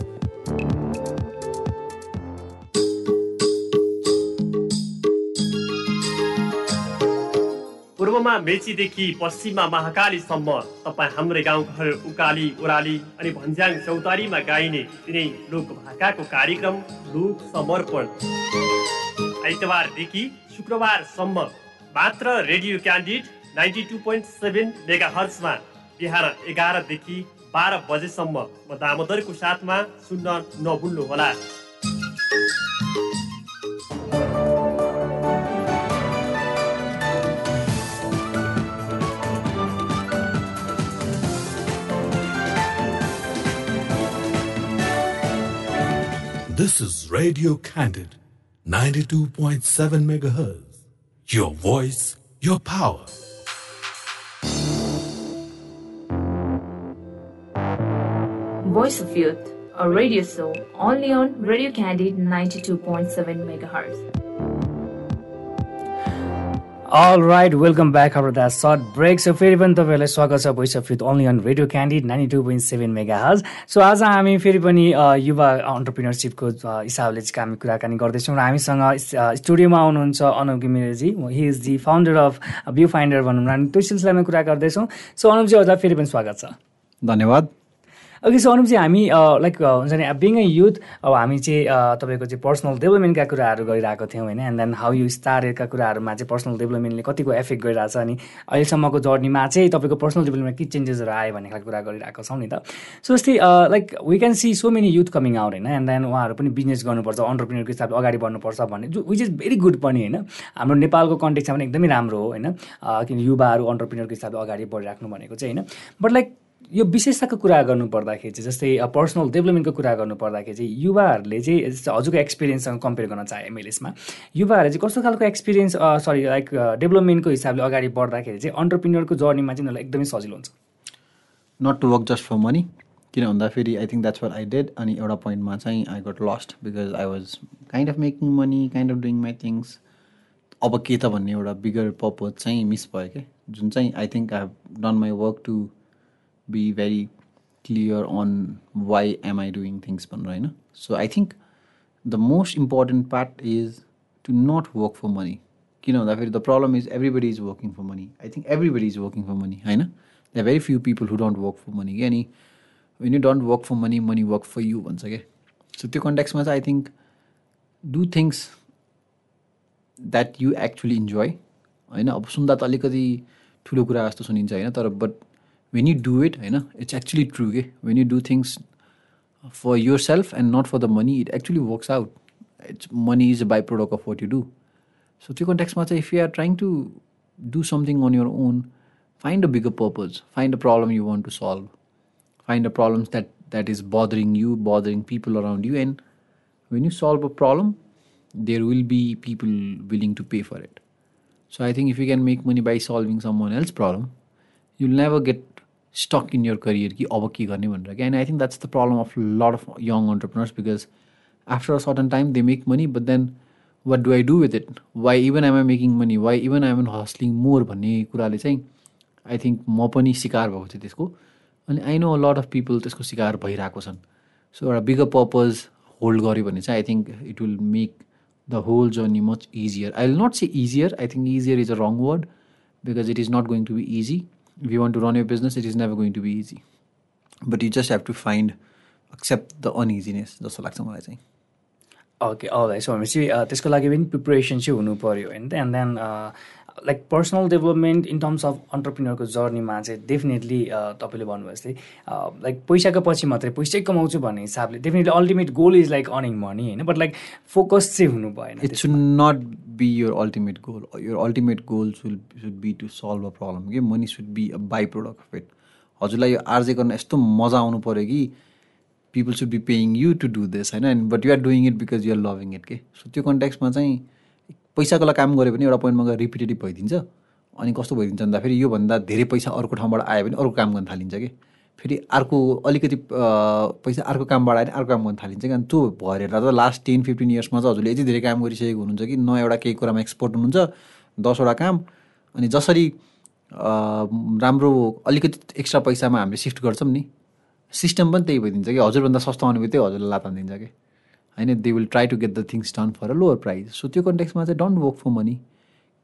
पूर्वमा मेचीदेखि पश्चिममा महाकालीसम्म तपाईँ हाम्रै गाउँघर उकाली ओराली अनि भन्ज्याङ चौतारीमा गाइने तिनै लोक भाकाको कार्यक्रम लोक समर्पण। आइतबारदेखि शुक्रबारसम्म मात्र Radio Candid ninety two point seven mega हर्समा बिहान एघारदेखि बाह्र बजेसम्म म दामोदरको साथमा सुन्न नभुल्नुहोला। This is Radio Candid, 92.7 megahertz. Your voice, your power. Voice of Youth, a radio show only on Radio Candid 92.7 MHz. All right welcome back हाम्रो द सर्ट ब्रेक सो फेरि पनि तपाईँहरूलाई स्वागत छ voice of youth only on radio candid ninety two point seven megahertz so आज हामी फेरि पनि युवा अन्टरप्रिनरसिपको हिसाबले चाहिँ हामी कुराकानी गर्दैछौँ र हामीसँग स्टुडियोमा आउनुहुन्छ Anup घिमिरेजी। He is the founder of view finder भनौँ न त्यो सिलसिलामा कुरा गर्दैछौँ। सो अनुपजी हजुर फेरि पनि स्वागत छ। धन्यवाद। ओके सो अनुपजी हामी लाइक हुन्छ नि बिङ अ युथ अब हामी चाहिँ तपाईँको चाहिँ पर्सनल डेभलपमेन्टका कुराहरू गरिरहेको थियौँ होइन? एन्ड देन हाउ यु स्टार्टका कुराहरूमा चाहिँ पर्सनल डेभलपमेन्टले कतिको एफेक्ट छ अनि अहिलेसम्मको जर्नीमा चाहिँ तपाईँको पर्सनल डेभलपमेन्टमा के चेन्जेसहरू आयो भन्ने खालको कुरा गरिरहेको छौँ नि त। सो जस्तै like we can see so many youth coming out होइन? एन्ड देन उहाँहरू पनि बिजनेस गर्नुपर्छ अन्टरप्रिनरको हिसाबले अगाडि बढ्नुपर्छ भन्ने जो विच इज भेरी गुड पनि होइन? हाम्रो नेपालको कन्टेक्समा पनि एकदमै राम्रो हो होइन? किन युवाहरू अन्टरप्रिनरको हिसाबले अगाडि बढिराख्नु भनेको चाहिँ होइन? बट लाइक यो विशेषताको कुरा गर्नु पर्दाखेरि चाहिँ जस्तै पर्सनल डेभलपमेन्टको कुरा गर्नु पर्दाखेरि चाहिँ युवाहरूले चाहिँ जस्तै हजुरको एक्सपिरियन्ससँग कम्पेयर गर्न चाहे मैले यसमा। युवाहरूले चाहिँ कस्तो खालको एक्सपिरियन्स सरी लाइक डेभलपमेन्टको हिसाबले अगाडि बढ्दाखेरि चाहिँ अन्टरप्रिनरको जर्नीमा चाहिँ उनीहरूलाई एकदमै सजिलो हुन्छ? Not to work just for money किन भन्दाखेरि I think that's where I dead अनि एउटा पोइन्टमा चाहिँ I got lost because I was kind of making money kind of doing my things अब के त भन्ने एउटा बिगर पर्पज चाहिँ मिस भयो क्या? जुन चाहिँ I think I have done my work to be very clear on why am I doing things भनेर होइन so I think the most important part is to not work for money किन भन्दाखेरि the problem is everybody is working for money I think everybody is working for money होइन the very few people who don't work for money क्या अनि when you don't work for money money work for you भन्छ क्या so त्यो कन्ट्याक्समा चाहिँ I think do things that you actually enjoy होइन अब सुन्दा त अलिकति ठुलो कुरा जस्तो सुनिन्छ होइन तर but when you do it होइन इट्स एक्चुली ट्रु के when you do things for yourself and not for the money it actually works out it's money is a byproduct of what you do so त्यो कन्ट्याक्समा चाहिँ if you are trying to do something on your own find a bigger purpose find a problem you want to solve find the problems that that is bothering you bothering people around you and when you solve a problem there will be people willing to pay for it so i think if you can make money by solving someone else's problem you'll never get stuck in your career कि अब के गर्ने भनेर think that's the problem of a lot of young entrepreneurs because after a certain time they make money but then what do i do with it why even am i making money why even am i hustling more भन्ने कुराले चाहिँ I think म पनि शिकार भएको थिएँ त्यसको अनि I know lot of people त्यसको शिकार भइरहेको छन् सो एउटा बिगर पर्पज होल्ड गऱ्यो भने चाहिँ I think it will make the whole journey much easier I will not say easier I think easier is a wrong word because it is not going to be easy if you want to run your business it is never going to be easy but you just have to find accept the uneasiness जस्तो लाग्छ मलाई चाहिँ okay all so भनेपछि a, त्यसको लागि पनि preparation चाहिँ हुनु पऱ्यो होइन and then like personal development in terms of अन्टरप्रिनरको जर्नीमा चाहिँ डेफिनेटली तपाईँले भन्नुभयो जस्तै लाइक पैसाको पछि मात्रै पैसै कमाउँछु भन्ने हिसाबले definitely ultimate goal is like earning money होइन? बट लाइक फोकस चाहिँ हुनु भएन it should not be your ultimate goal your ultimate goal should should be to solve a problem कि money should be a byproduct of it हजुरलाई यो RJ गर्न यस्तो मजा आउनु पऱ्यो कि people should be paying you to do this होइन? And but you're doing it because you're loving it के सो त्यो कन्ट्याक्समा चाहिँ पैसाको लागि काम गऱ्यो भने एउटा पोइन्टमा गएर रिपिटेटिभ भइदिन्छ। अनि कस्तो भइदिन्छ भन्दाखेरि योभन्दा धेरै पैसा अर्को ठाउँबाट आयो भने अर्को काम गर्न थालिन्छ कि? फेरि अर्को अलिकति पैसा अर्को कामबाट आयो भने अर्को काम गर्न थालिन्छ कि? अनि त्यो भएर त लास्ट टेन फिफ्टिन इयर्समा चाहिँ हजुरले यति धेरै काम गरिसकेको हुनुहुन्छ कि न एउटा केही कुरामा एक्सपर्ट हुनुहुन्छ दसवटा काम अनि जसरी राम्रो अलिकति एक्स्ट्रा पैसामा हामीले सिफ्ट गर्छौँ नि। सिस्टम पनि त्यही भइदिन्छ कि? हजुरभन्दा सस्तो बित्तिकै हजुरलाई लाभ दिन्छ कि? होइन they will try to get the things done for a lower price so त्यो कन्टेक्समा चाहिँ don't work for money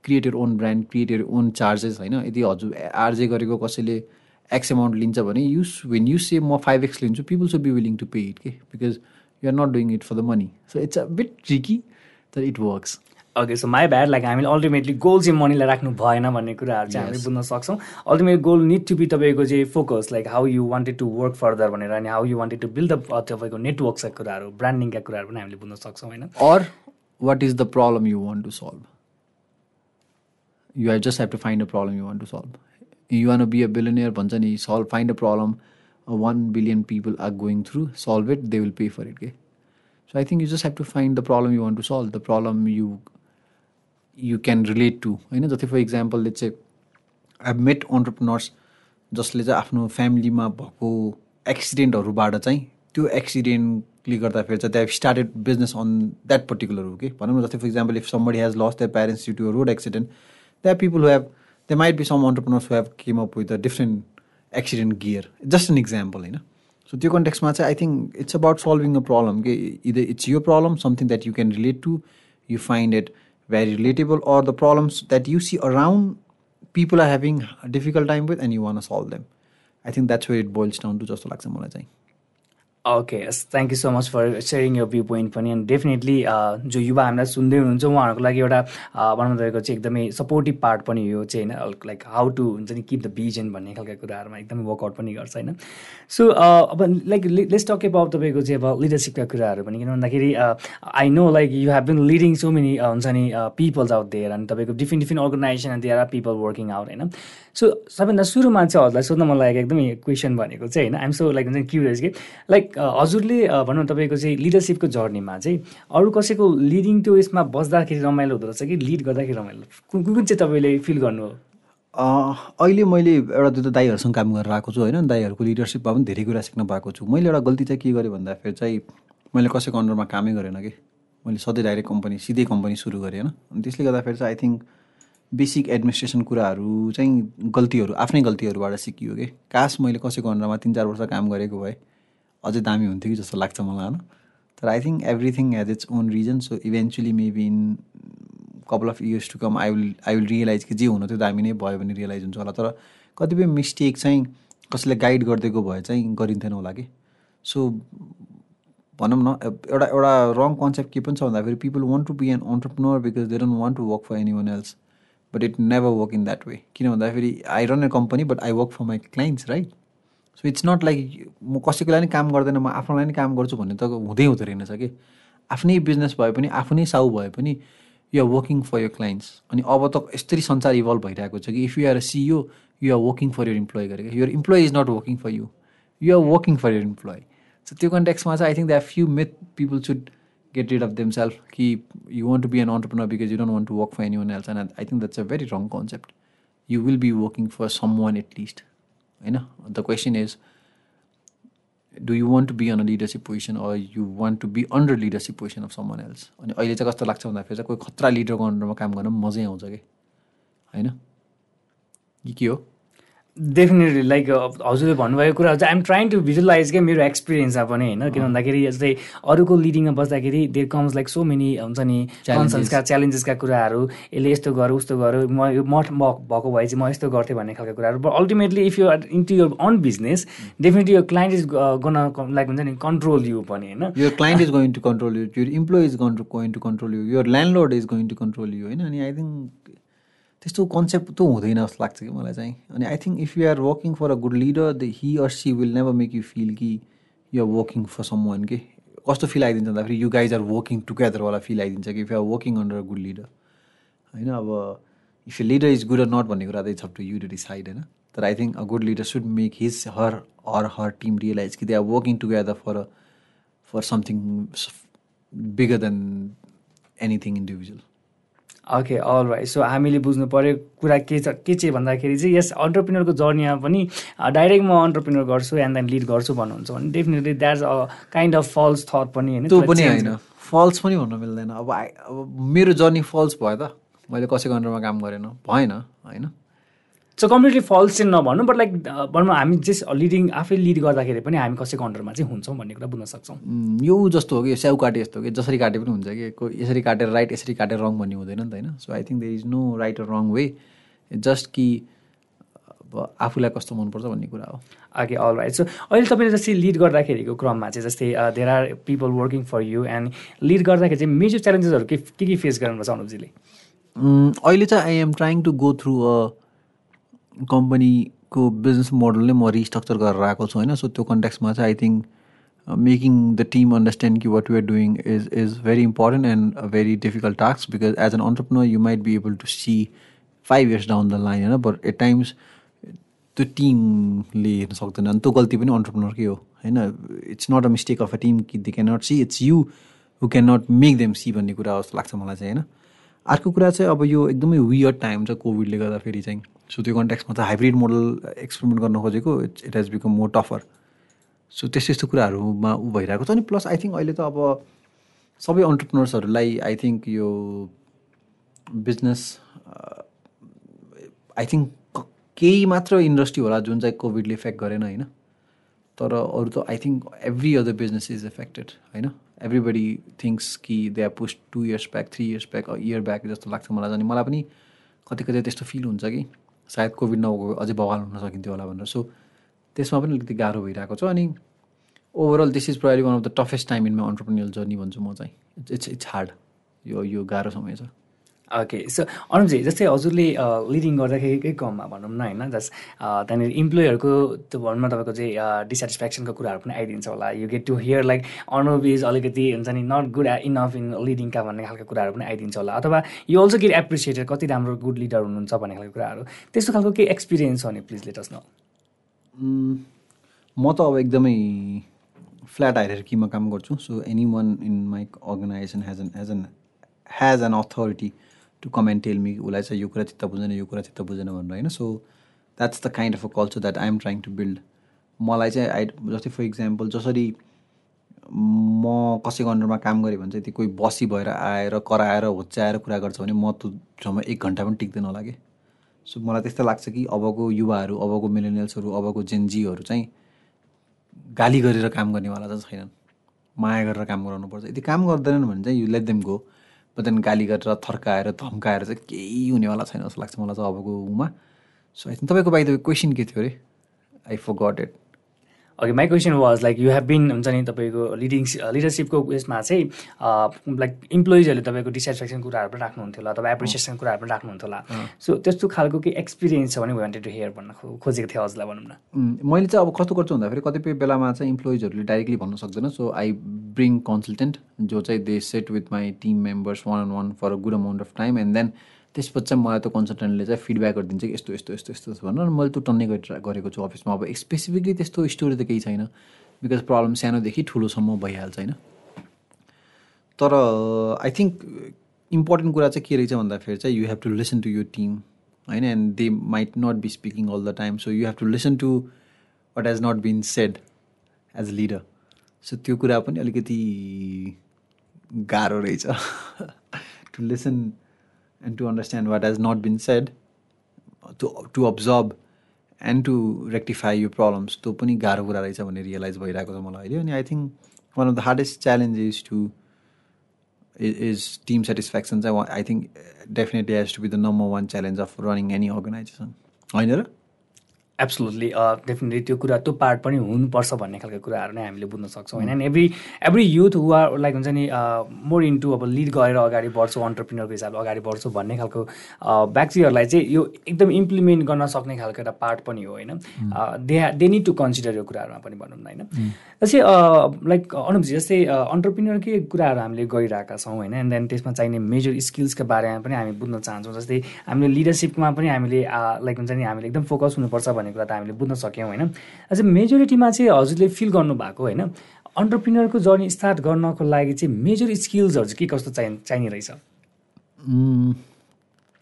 create your own brand create your own charges होइन? यदि हजुर आरजे गरेको कसैले एक्स एमाउन्ट लिन्छ भने युस वेन यु से म फाइभ एक्स लिन्छु people should be willing to pay it के because you are not doing it for the money so it's a bit tricky तर it works okay so my bad like हामीले ultimately goal चाहिँ मनीलाई राख्नु भएन भन्ने कुराहरू चाहिँ हामीले बुझ्न सक्छौँ। Ultimate goal need to be तपाईँको चाहिँ focus like how you wanted to work further भनेर अनि how you wanted to build the तपाईँको नेटवर्कका कुराहरू ब्रान्डिङका कुराहरू पनि हामीले बुझ्न सक्छौँ होइन? Or what is the problem you want to solve you have just have to find a problem you want to solve you wan be a billionaire भन्छ नि solve find a problem one billion people are going through solve it they will pay for it के so I think you just have to find the problem you want to solve the problem you you can relate to होइन जति for इक्जाम्पलले चाहिँ I met entrepreneurs जसले चाहिँ आफ्नो फ्यामिलीमा भएको एक्सिडेन्टहरूबाट चाहिँ त्यो एक्सिडेन्टले गर्दाखेरि चाहिँ they've started business on that particular हो कि भनौँ न जस्तै for example if somebody has lost the parents you to road accident that people who have they might be some entrepreneurs who have came up with a different accident gear just an example होइन so त्यो कन्टेक्समा चाहिँ I think it's about solving a problem कि either it's यो problem something that you can relate to you find it very relatable or the problems that you see around people are having a difficult time with and you want to solve them. I think that's where it boils down to just like someone saying okay thank you so much for sharing your viewpoint पनि. And definitely जो युवा हामीलाई सुन्दै हुनुहुन्छ उहाँहरूको लागि एउटा भनौँ तपाईँको चाहिँ एकदमै सपोर्टिभ पार्ट पनि यो चाहिँ होइन लाइक हाउ टु हुन्छ नि किप द भिजन भन्ने खालको कुराहरूमा एकदमै वर्कआउट पनि गर्छ होइन? सो अब लाइक लेट्स टक अबाउट तपाईँको चाहिँ अब लिडरसिपका कुराहरू पनि किन भन्दाखेरि I know like you have been leading so many हुन्छ नि पिपल्स आउट देयर अनि तपाईँको different different organisation there are people working out होइन? सो सबैभन्दा सुरुमा चाहिँ हजुरलाई सोध्न मन लागेको एकदमै क्वेसन भनेको चाहिँ होइन? आइम सो लाइक हुन्छ क्युरियस कि लाइक हजुरले भनौँ तपाईँको चाहिँ लिडरसिपको जर्नीमा चाहिँ अरू कसैको लिडिङ त्यो यसमा बस्दाखेरि रमाइलो हुँदो रहेछ कि लिड गर्दाखेरि रमाइलो? कुन कुन चाहिँ तपाईँले फिल गर्नु अहिले मैले एउटा दुईवटा दाईहरूसँग काम गरेर आएको छु होइन? दाईहरूको लिडरसिपमा पनि धेरै कुरा सिक्न पाएको छु। मैले एउटा गल्ती चाहिँ के गरेँ भन्दाखेरि चाहिँ मैले कसैको अन्डरमा कामै गरेन कि? मैले सधैँ डाइरेक्ट कम्पनी सिधै कम्पनी सुरु गरेँ होइन? अनि त्यसले गर्दाखेरि चाहिँ आई थिङ्क बेसिक एडमिनिस्ट्रेसन कुराहरू चाहिँ गल्तीहरू आफ्नै गल्तीहरूबाट सिकियो कि? कास मैले कसैको अन्डरमा तिन चार वर्ष काम गरेको भए अझै दामी हुन्थ्यो कि जस्तो लाग्छ मलाई होइन? तर I think everything has its own reason so eventually maybe in couple of years to come I will I will realise कि जे हुनु थियो दामी नै भयो भने रियलाइज हुन्छ होला। तर कतिपय मिस्टेक चाहिँ कसैले गाइड गरिदिएको भए चाहिँ गरिन्थेन होला कि। सो भनौँ न एउटा एउटा रङ कन्सेप्ट के पनि छ भन्दाखेरि people want to be an entrepreneur because they don't want to work for anyone else but it never work in that way किन भन्दाखेरि I run a company but I work for my clients right so it's not like म कसैको लागि काम गर्दैन म आफ्नोलाई नै काम गर्छु भन्ने त हुँदै हुँदो रहेनछ कि। आफ्नै बिजनेस भए पनि आफ्नै साउ भए पनि you are working for your clients अनि अब त यस्तरी संसार इभल्भ भइरहेको छ कि if you are a CEO you are working for your employee गरेको। Your employee is not working for you you are working for your employee so त्यो कन्ट्याक्समा चाहिँ I think that few myth people should get rid of themselves कि you want to be an entrepreneur because you don't want to work for any else and I think that's a very wrong concept you will be working for someone at least होइन? The question is do you want to be on a leadership position or you want to be under leadership position of someone else अनि अहिले चाहिँ कस्तो लाग्छ भन्दाखेरि चाहिँ कोही खतरा लिडरको अन्डरमा काम गर्न मजै आउँछ कि? होइन? के हो? डेफिनेटली लाइक हजुरले भन्नुभएको कुरा चाहिँ आइम ट्राइङ टु भिजुलाइज क्या मेरो एक्सपिरियन्समा पनि होइन। किन भन्दाखेरि जस्तै अरूको लिडिङमा बस्दाखेरि there comes like so many हुन्छ नि कन्सर्न्सका च्यालेन्जेसका कुराहरू। यसले यस्तो गर उस्तो गर म यो मठ भएको भए चाहिँ म यस्तो गर्थेँ भन्ने खालको कुराहरू। But ultimately if you are into your own business definitely यो क्लाइन्ट इज गन लाइक हुन्छ नि कन्ट्रोल यु पनि होइन। यो client is going to control you your employee is going to control you your landlord is going to control you होइन? अनि I think त्यस्तो concept त हुँदैन जस्तो लाग्छ कि मलाई चाहिँ। अनि I think if you are working for a good leader the he or she will never make you feel कि you are working for someone के कस्तो फिल आइदिन्छ भन्दाखेरि यु गाइज आर वर्किङ टुगेदरवाला फिल आइदिन्छ कि if you are working under a good leader होइन अब if you leader is good or not भन्ने कुरा चाहिँ छ टु यु टु डिसाइड होइन? तर I think a good leader should make his her or her team realise कि they are working together for for something bigger than anything individual okay all right so हामीले बुझ्नु पऱ्यो कुरा के छ के चाहिँ भन्दाखेरि चाहिँ यस अन्टरप्रिनरको जर्नीमा पनि डाइरेक्ट म अन्टरप्रिनर गर्छु एन्ड देन लिड गर्छु भन्नुहुन्छ भने definitely that's a kind of false thought पनि होइन त्यो पनि होइन। फल्स पनि भन्नु मिल्दैन। अब आई अब मेरो जर्नी फल्स भयो त। मैले कसैको अन्डरमा काम गरेन। भएन होइन? सो कम्प्लिटली फल्स चाहिँ नभन्नु बट लाइक भनौँ हामी जस लिडिङ आफै लिड गर्दाखेरि पनि हामी कसैको अन्डरमा चाहिँ हुन्छौँ भन्ने कुरा बुझ्न सक्छौँ। यो जस्तो हो कि स्याउ काटे जस्तो हो कि जसरी काटे पनि हुन्छ कि यसरी काटेर राइट यसरी काटेर रङ भन्ने हुँदैन नि त होइन? So I think there is no right र रङ वे जस्ट कि अब आफूलाई कस्तो मनपर्छ भन्ने कुरा हो। ओके अल राइट सो अहिले तपाईँले जस्तै लिड गर्दाखेरिको क्रममा चाहिँ जस्तै there are people working for you and lead गर्दाखेरि चाहिँ मेजर च्यालेन्जेसहरू के के के फेस गर्नुपर्छ अनुपजीले? अहिले चाहिँ I am trying to go through a कम्पनीको बिजनेस मोडल नै म रिस्ट्रक्चर गरेर आएको छु होइन? सो त्यो कन्ट्याक्समा चाहिँ I think making the team understand कि what you're doing is is very important and a very difficult task because as an entrepreneur you might be able to see five years down the line होइन? But at times त्यो टिमले हेर्न सक्दैन। अनि त्यो गल्ती पनि अन्टरप्रिनरकै हो होइन? It's not a mistake of a team that they can not see it's you who can not make them see भन्ने कुरा जस्तो लाग्छ मलाई चाहिँ होइन? अर्को कुरा चाहिँ अब यो एकदमै वियर टाइम छ कोभिडले गर्दाखेरि चाहिँ। सो त्यो कन्ट्याक्समा त हाइब्रिड मोडल एक्सपेरिमेन्ट गर्न खोजेको it's it has become more tougher so त्यस्तो यस्तो कुराहरूमा ऊ भइरहेको छ। अनि प्लस आई थिङ्क अहिले त अब सबै अन्टरप्रिनर्सहरूलाई आई थिङ्क यो बिजनेस आई थिङ्क केही मात्र इन्डस्ट्री होला जुन चाहिँ कोभिडले इफेक्ट गरेन होइन? तर अरू त I think every other business is affected होइन? एभ्रीबडी थिङ्क्स कि they are pushed two years back three years back year back जस्तो लाग्छ मलाई। अनि मलाई पनि कति कति त्यस्तो फिल हुन्छ कि। सायद कोभिड नभएको अझै बवाल हुन सकिन्थ्यो होला भनेर। सो त्यसमा पनि अलिकति गाह्रो भइरहेको छ। अनि overall this is probably one of the toughest time in my entrepreneurial journey भन्छु म चाहिँ। इट्स इट्स इट्स हार्ड यो यो गाह्रो समय छ। ओके सो अनुपजी जस्तै हजुरले लिडिङ गर्दाखेरिकै क्रममा भनौँ न होइन? जस्ट त्यहाँनिर इम्प्लोइहरूको त्यो भनौँ न तपाईँको चाहिँ डिसेटिस्फ्याक्सनको कुराहरू पनि आइदिन्छ होला। You get to hear like Anup is अलिकति हुन्छ नि नट गुड इनफ इन लिडिङका भन्ने खालको कुराहरू पनि आइदिन्छ होला। अथवा यो अल्सो गेट एप्रिसिएटेड कति राम्रो गुड लिडर हुनुहुन्छ भन्ने खालको कुराहरू। त्यस्तो खालको केही एक्सपिरियन्स हो भने प्लिज लेट अस न म त अब एकदमै फ्ल्याट हायरकीमा काम गर्छु। So any one in my organization has an has an has an authority to come and tell me उसलाई चाहिँ यो कुरा चित्त बुझेन यो कुरा चित्त बुझेन भनेर होइन so that's the kind of a culture that I am trying to build मलाई चाहिँ आई जस्तै फर इक्जाम्पल जसरी म कसैको अन्डरमा काम गरेँ भने चाहिँ त्यो कोही बसी भएर आएर कराएर होच्याएर कुरा गर्छ भने म त्यो ठाउँमा एक घन्टा पनि टिक्दैन होला कि सो मलाई त्यस्तो लाग्छ कि अबको युवाहरू अबको मिलेनियल्सहरू अबको जेनजीहरू चाहिँ गाली गरेर काम गर्नेवाला चाहिँ छैनन्। माया गरेर काम गराउनुपर्छ यदि काम गर्दैनन् भने चाहिँ you let them go but गाली गरेर थर्काएर धम्काएर चाहिँ केही हुनेवाला छैन जस्तो लाग्छ मलाई चाहिँ अबको उमा। सो आई थिङ्क तपाईँको बाई क्वेसन के थियो अरे? I forgot it okay my question was like you have been हुन्छ नि तपाईँको लिडिङ लिडरसिपको उयसमा चाहिँ लाइक इम्प्लोइजहरूले तपाईँको डिसेटिस्फ्याक्सन कुराहरू पनि राख्नुहुन्थ्यो होला अथवा एप्रिसिएसन कुराहरू पनि राख्नुहुन्थ्यो होला। सो त्यस्तो खालको केही एक्सपिरियन्स छ भने वान्टेड टु हेयर भन्न खोजेको थिएँ हजुरलाई भनौँ न। मैले चाहिँ अब कस्तो गर्छु भन्दाखेरि कतिपय बेलामा चाहिँ इम्प्लोइजहरूले डाइरेक्टली भन्न सक्दैन। सो आई ब्रिङ कन्सल्टेन्ट जो चाहिँ they sat with my team members one on one for a good amount of time and then त्यसपछि चाहिँ मलाई त्यो कन्सल्टेन्टले चाहिँ फिडब्याकहरू दिन्छ कि यस्तो यस्तो यस्तो यस्तो भनेर। मैले त्यो टन्ने गरी गरेको छु अफिसमा। अब स्पेसिफिकली त्यस्तो स्टोरी त केही छैन। बिकज प्रब्लम सानोदेखि ठुलोसम्म भइहाल्छ होइन? तर आई थिङ्क इम्पोर्टेन्ट कुरा चाहिँ के रहेछ भन्दाखेरि चाहिँ you have to listen to यो टिम होइन? And they might not be speaking all the time so you have to listen to what has not been said as a leader so त्यो कुरा पनि अलिकति गाह्रो रहेछ। To listen and to understand what has not been said to to observe and to rectify यो problems त्यो पनि गाह्रो कुरा रहेछ भन्ने रियलाइज भइरहेको छ मलाई अहिले अनि I think one of the hardest challenge is to is team satisfaction चाहिँ I think definitely has to be the number one challenge of running any organization होइन र एब्सोल्युटली डेफिनेटली uh, त्यो कुरा त्यो पार्ट पनि हुनुपर्छ भन्ने खालको कुराहरू नै हामीले बुझ्न सक्छौँ होइन? And every every youth who are like हुन्छ नि मोर इन्टु अब लिड गरेर अगाडि बढ्छु अन्टरप्रिनरको हिसाबले अगाडि बढ्छु भन्ने खालको uh, व्यक्तिहरूलाई चाहिँ यो एकदम इम्प्लिमेन्ट गर्न सक्ने खालको एउटा पार्ट पनि हो होइन? They they need to consider यो कुराहरूमा पनि भनौँ न होइन? जस्तै लाइक अनुपजी जस्तै अन्टरप्रिनरकै कुराहरू हामीले गरिरहेका छौँ होइन? एन्ड देन त्यसमा चाहिने मेजर स्किल्सको बारेमा पनि हामी बुझ्न चाहन्छौँ जस्तै हामीले लिडरसिपमा पनि हामीले लाइक हुन्छ नि हामीले एकदम फोकस हुनुपर्छ भन्ने कुरा त हामीले बुझ्न सक्यौँ होइन? अझै मेजोरिटीमा चाहिँ हजुरले फिल गर्नुभएको होइन? अन्टरप्रिनरको जर्नी स्टार्ट गर्नको लागि चाहिँ मेजर स्किल्सहरू चाहिँ के कस्तो चाहिँ चाहिने रहेछ?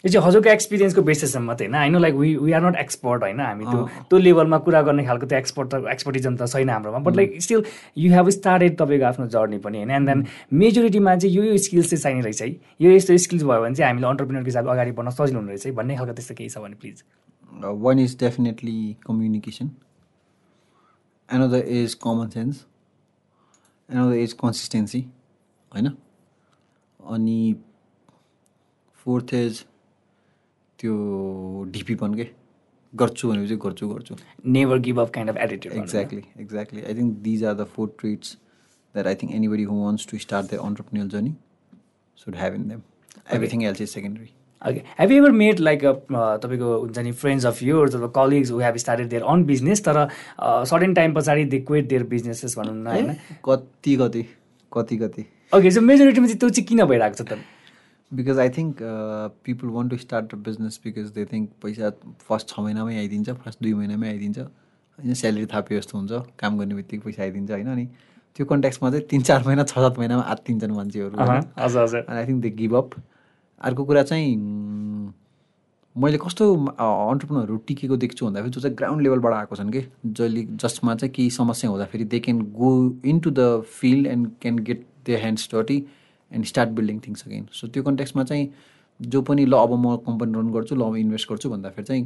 यो चाहिँ हजुरको एक्सपिरियन्सको बेसिसमा मात्रै होइन? होइन like we we are not expert होइन? हामी त्यो त्यो लेभलमा कुरा गर्ने खालको त्यो एक्सपर्ट त एक्सपर्टिजम त छैन हाम्रोमा but like still you have started तपाईँको आफ्नो जर्नी पनि होइन? एन्ड देन मेजोरिटीमा चाहिँ यो यो स्किल्स चाहिँ चाहिने रहेछ है? यो यस्तो स्किल्स भयो भने चाहिँ हामीले अन्टरप्रिनरको हिसाबले अगाडि बढ्न सजिलो हुने रहेछ भन्ने खालको त्यस्तो केही छ भने please one is definitely communication another is common sense another is consistency होइन अनि फोर्थ इज त्यो ढिपीपन के गर्छु भनेपछि गर्छु गर्छु। Never give up kind of attitude exactly exactly I think these are the four traits that I think anybody who wants to start the entrepreneurial journey should have in them everything else is secondary have ever made like तपाईँको हुन्छ नि friends of yours अथवा colleagues who have started their own business तर certain time पछाडि they quit their businesses भनौँ न होइन? कति कति कति कति ओके सो मेजोरिटीमा चाहिँ त्यो चाहिँ किन भइरहेको छ त? Because I think people want to start a business because they think पैसा फर्स्ट छ महिनामै आइदिन्छ फर्स्ट दुई महिनामै आइदिन्छ। होइन स्यालेरी थाप्यो जस्तो हुन्छ काम गर्ने बित्तिकै पैसा आइदिन्छ होइन? अनि त्यो कन्ट्याक्समा चाहिँ तिन चार महिना छ सात महिनामा आत्तिन्छन् मान्छेहरू हजुर I think they give up अर्को कुरा चाहिँ मैले कस्तो अन्टरप्रिनरहरू टिकेको देख्छु भन्दाखेरि जो चाहिँ ग्राउन्ड लेभलबाट आएको छन् कि जसले जसमा चाहिँ केही समस्या हुँदाखेरि they can go into the field and can get the hands डटी and start building things again so त्यो कन्टेक्समा चाहिँ जो पनि ल अब म कम्पनी रन गर्छु ल अब इन्भेस्ट गर्छु भन्दाखेरि चाहिँ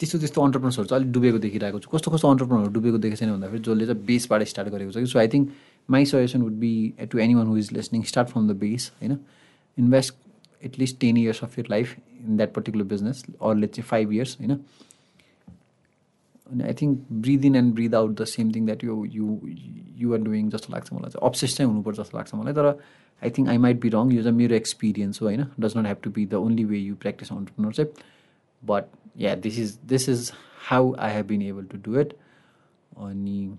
त्यस्तो त्यस्तो अन्टरप्रिनर्सहरू चाहिँ अलिक डुबेको देखिरहेको छु। कस्तो कस्तो अन्टरप्रिनरहरू डुबेको देखेको छैन भन्दाखेरि जसले चाहिँ बेसबाट स्टार्ट गरेको छ कि। So I think my suggestion would be to any one who is listening start from the base होइन। Invest at least ten years of your life in that particular business अरले चाहिँ फाइभ इयर्स होइन अनि I think breathe in and breathe out the same thing that you you you're doing जस्तो लाग्छ मलाई चाहिँ obsess चाहिँ हुनुपर्छ जस्तो लाग्छ मलाई तर I think I might be wrong यो चाहिँ मेरो एक्सपिरियन्स हो होइन does not have to be the only way you practice entrepreneurship but yeah this is this is how I have been able to do it अनि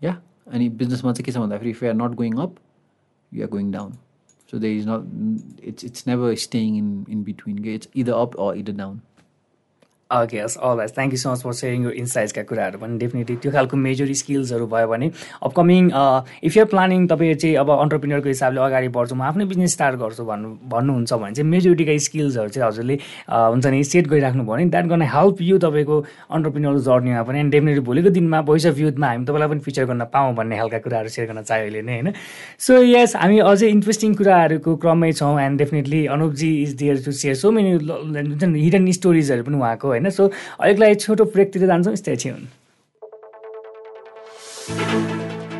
yeah अनि बिजनेसमा चाहिँ के छ भन्दाखेरि if you are not going up you are going down So there is not it's it's never staying in in between. It's either up or either down. Okay हस् अल हस् thank you so much for sharing यो इन्साइट्सका कुराहरू पनि. Definitely त्यो खालको major स्किल्सहरू भयो भने अपकमिङ इफ युआर प्लानिङ तपाईँ चाहिँ अब अन्टरप्रिनरको हिसाबले अगाडि बढ्छु म आफ्नै बिजनेस स्टार्ट गर्छु भन्नु भन्नुहुन्छ भने चाहिँ मेजोरिटीका स्किल्सहरू चाहिँ हजुरले हुन्छ नि सेट गरिराख्नु भयो भने द्याट गर्न हेल्प यु तपाईँको अन्टरप्रिनर जर्नीमा पनि. एन्ड डेफिनेटली भोलिको दिनमा भोइस अफ युथमा हामी तपाईँलाई पनि फिचर गर्न पाऊँ भन्ने खालका कुराहरू सेयर गर्न चाह्यो अहिले नै होइन? सो यस हामी अझै इन्ट्रेस्टिङ कुराहरूको क्रममै छौँ. And definitely Anupji is there to share so many hidden स्टोरिजहरू पनि उहाँको होइन? सो अहिलेको लागि छोटो ब्रेकतिर जान्छौँ यस्तै छिन्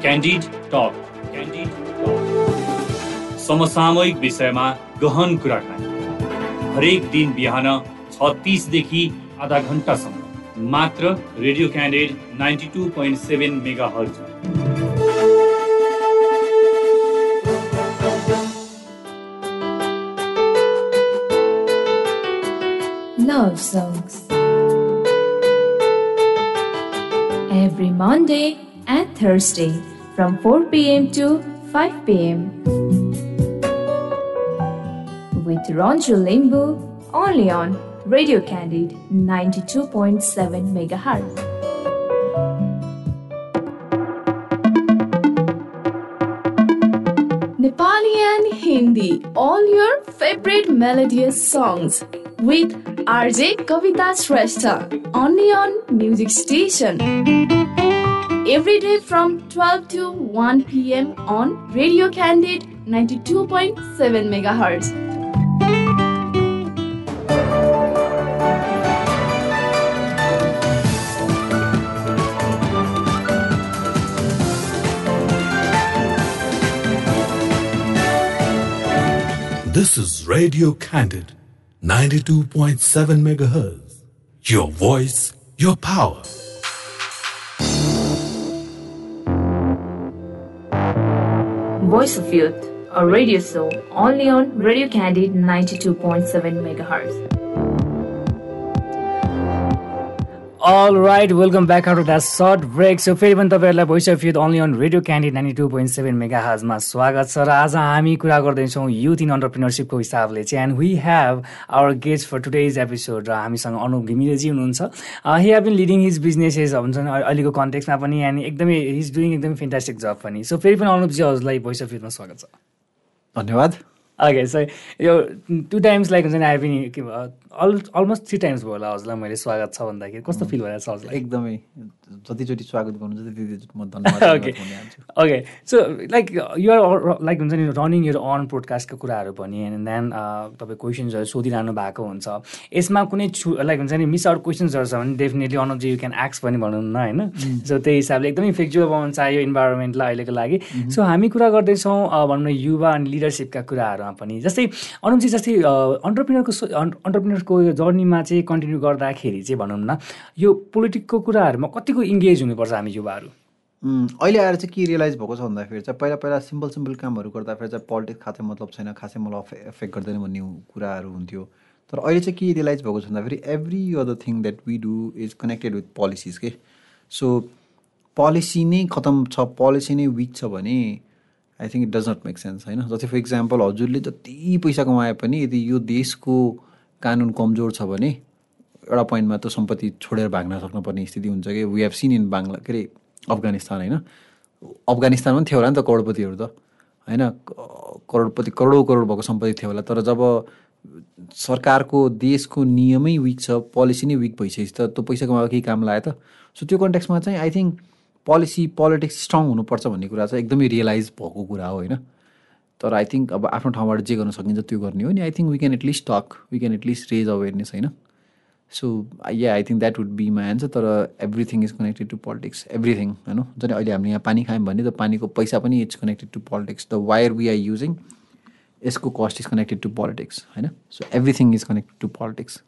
क्यान्डिड टक क्यान्डिड समसामयिक विषयमा गहन कुराकानी। हरेक दिन बिहान छ तिसदेखि आधा घन्टासम्म मात्र radio Candid ninety two point seven megahertz Love songs. Every Monday and Thursday from 4 p.m. to 5 p.m. With Ronju Limbu only on Radio Candid 92.7 MHz. Nepali and Hindi, all your favorite melodious songs with RJ Kavita Shrestha only on Music Station. Every day from 12 to 1 p.m. on Radio Candid 92.7 MHz. This is Radio Candid 92.7 megahertz. Your voice, your power. Voice of Youth, a radio show only on Radio Candid 92.7 megahertz. All right welcome back out that short break so फेरि पनि तपाईँहरूलाई voice of youth only on radio Candid ninety two point seven mega हाजमा स्वागत छ र आज हामी कुरा गर्दैछौँ युथ इन अन्टरप्रिनरसिपको हिसाबले चाहिँ and we have our guest for today's episode र हामीसँग अनुप घिमिरेजी हुनुहुन्छ। He have been leading his businesses हुन्छ नि अहिलेको कन्टेक्समा पनि एन्ड एकदमै हिज डुइङ एकदमै फेन्टास्टिक जब पनि। सो फेरि पनि अनुपजी हजुरलाई भोइस अफ युथमा स्वागत छ। धन्यवाद। ओके सो यो टु टाइम्स लाइक हुन्छ नि आई के अल अलमोस्ट थ्री टाइम्स भयो होला हजुरलाई मैले स्वागत छ भन्दाखेरि। कस्तो फिल भइरहेको छ हजुरलाई? एकदमै। जतिचोटि स्वागत गर्नुहुन्छ त्यति म धन्यवाद okay okay so like you're like हुन्छ नि रनिङ यर अन पोडकास्टको कुराहरू पनि एन्ड देन तपाईँ क्वेसन्सहरू सोधिरहनु भएको हुन्छ। यसमा कुनै छु लाइक हुन्छ नि मिस आउट क्वेसन्सहरू छ भने डेफिनेटली अनुजी यु क्यान एक्स पनि भनौँ न होइन? सो त्यही हिसाबले एकदमै इफेक्टिभ बनाउनु चाहियो इन्भाइरोमेन्टलाई अहिलेको लागि। सो हामी कुरा गर्दैछौँ अ, भनौँ न युवा अनि लिडरसिपका कुराहरूमा पनि। जस्तै अनुजी जस्तै अन्टरप्रिनरको अन्टरप्रिनरको जर्नीमा चाहिँ कन्टिन्यू गर्दाखेरि चाहिँ भनौँ न यो पोलिटिकको कुराहरूमा कतिको इङ्गेज हुनुपर्छ हामी युवाहरू? अहिले आएर चाहिँ के रियलाइज भएको छ भन्दाखेरि चाहिँ पहिला पहिला सिम्पल सिम्पल कामहरू गर्दाखेरि चाहिँ पोलिटिक्स खासै मतलब छैन खासै मलाई अफे एफेक्ट गर्दैन भन्ने कुराहरू हुन्थ्यो। तर अहिले चाहिँ के रियलाइज भएको छ भन्दाखेरि every other thing that we do is connected with policies के सो पोलिसी नै खतम छ पोलिसी नै विक छ भने I think it does not make sense होइन? जस्तै फर इक्जाम्पल हजुरले जति पैसा कमाए पनि यदि यो देशको कानुन कमजोर छ भने एउटा पोइन्टमा त सम्पत्ति छोडेर भाग्न सक्नुपर्ने स्थिति हुन्छ कि? We have seen in Bangla के अरे अफगानिस्तान होइन? अफगानिस्तानमा पनि थियो होला नि त करोडपतिहरू त। होइन? करोडपति करोडौँ करोड भएको सम्पत्ति थियो होला। तर जब सरकारको देशको नियमै विक छ पोलिसी नै विक भइसकेपछि त त्यो पैसा कमाएको केही काम लाग्यो त? सो त्यो कन्टेक्समा चाहिँ I think policy politics strong हुनुपर्छ भन्ने कुरा चाहिँ एकदमै रियलाइज भएको कुरा हो होइन? तर आई थिङ्क अब आफ्नो ठाउँबाट जे गर्न सकिन्छ त्यो गर्ने हो नि. I think we can at least talk we can at least raise awareness होइन? So yeah I think that would be my answer तर everything is connected to politics everything होइन? झन् अहिले हामीले यहाँ पानी खायौँ भने त पानीको पैसा पनि it's connected to politics the wire we are using यसको cost is connected to politics होइन? So everything is connected to politics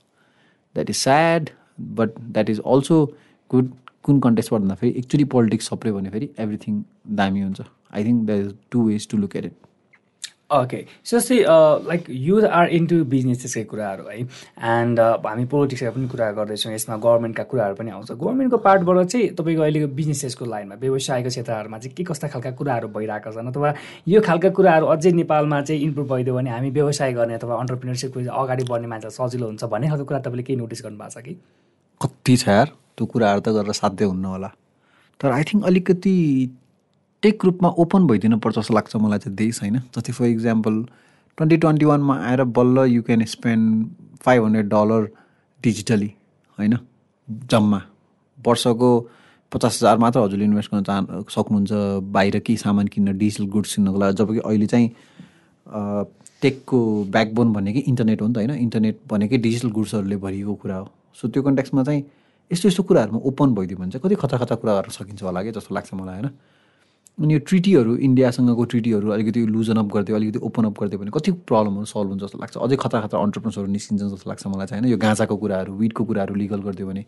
that is sad but that is also good कुन कन्टेक्सबाट भन्दाखेरि एक्चुली पोलिटिक्स सप्रे भने फेरि एभ्रिथिङ दामी हुन्छ. I think that is two ways to look at it okay जस्तै like youth are into बिजनेसेसकै कुराहरू है एन्ड हामी पोलिटिक्सका पनि कुरा गर्दैछौँ यसमा गभर्मेन्टका कुराहरू पनि आउँछ। गभर्मेन्टको पार्टबाट चाहिँ तपाईँको अहिलेको बिजनेसेसको लाइनमा व्यवसायको क्षेत्रहरूमा चाहिँ के कस्ता खालका कुराहरू भइरहेका छन्? अथवा यो खालका कुराहरू अझै नेपालमा चाहिँ इम्प्रुभ भइदियो भने हामी व्यवसाय गर्ने अथवा अन्टरप्रिनरसिपको अगाडि बढ्ने मान्छे सजिलो हुन्छ भन्ने खालको कुरा तपाईँले केही नोटिस गर्नुभएको छ कि? कति छ यार? त्यो कुराहरू त गरेर साध्य हुन्न होला। तर आई थिङ्क अलिकति टेक रूपमा ओपन भइदिनुपर्छ जस्तो लाग्छ मलाई चाहिँ देश होइन? जस्तै फर इक्जाम्पल ट्वेन्टी ट्वेन्टी वानमा आएर बल्ल you can spend five hundred dollar digitally होइन? जम्मा। वर्षको पचास हजार मात्र हजुरले इन्भेस्ट गर्न चाहनु सक्नुहुन्छ बाहिर केही सामान किन्न डिजिटल गुड्स किन्नको लागि। जबकि अहिले चाहिँ टेकको ब्याकबोन भनेकै इन्टरनेट हो नि त होइन? इन्टरनेट भनेकै डिजिटल गुड्सहरूले भरिएको कुरा हो। सो त्यो कन्टेक्समा चाहिँ यस्तो यस्तो कुराहरूमा ओपन भइदियो भने चाहिँ कति खतरा खतरा कुरा गर्न सकिन्छ होला कि जस्तो लाग्छ मलाई होइन? अनि यो ट्रिटीहरू इन्डियासँगको ट्रिटीहरू अलिकति लुजन अप गरिदियो अलिकति ओपन अप गरिदियो भने कति प्रब्लमहरू सल्भ हुन्छ जस्तो लाग्छ? अझै खतरा खतरा अन्टरप्रेन्सहरू निस्किन्छ जस्तो लाग्छ मलाई चाहिँ होइन? यो गाँजाको कुराहरू विडको कुराहरू लिगल गरिदियो भने।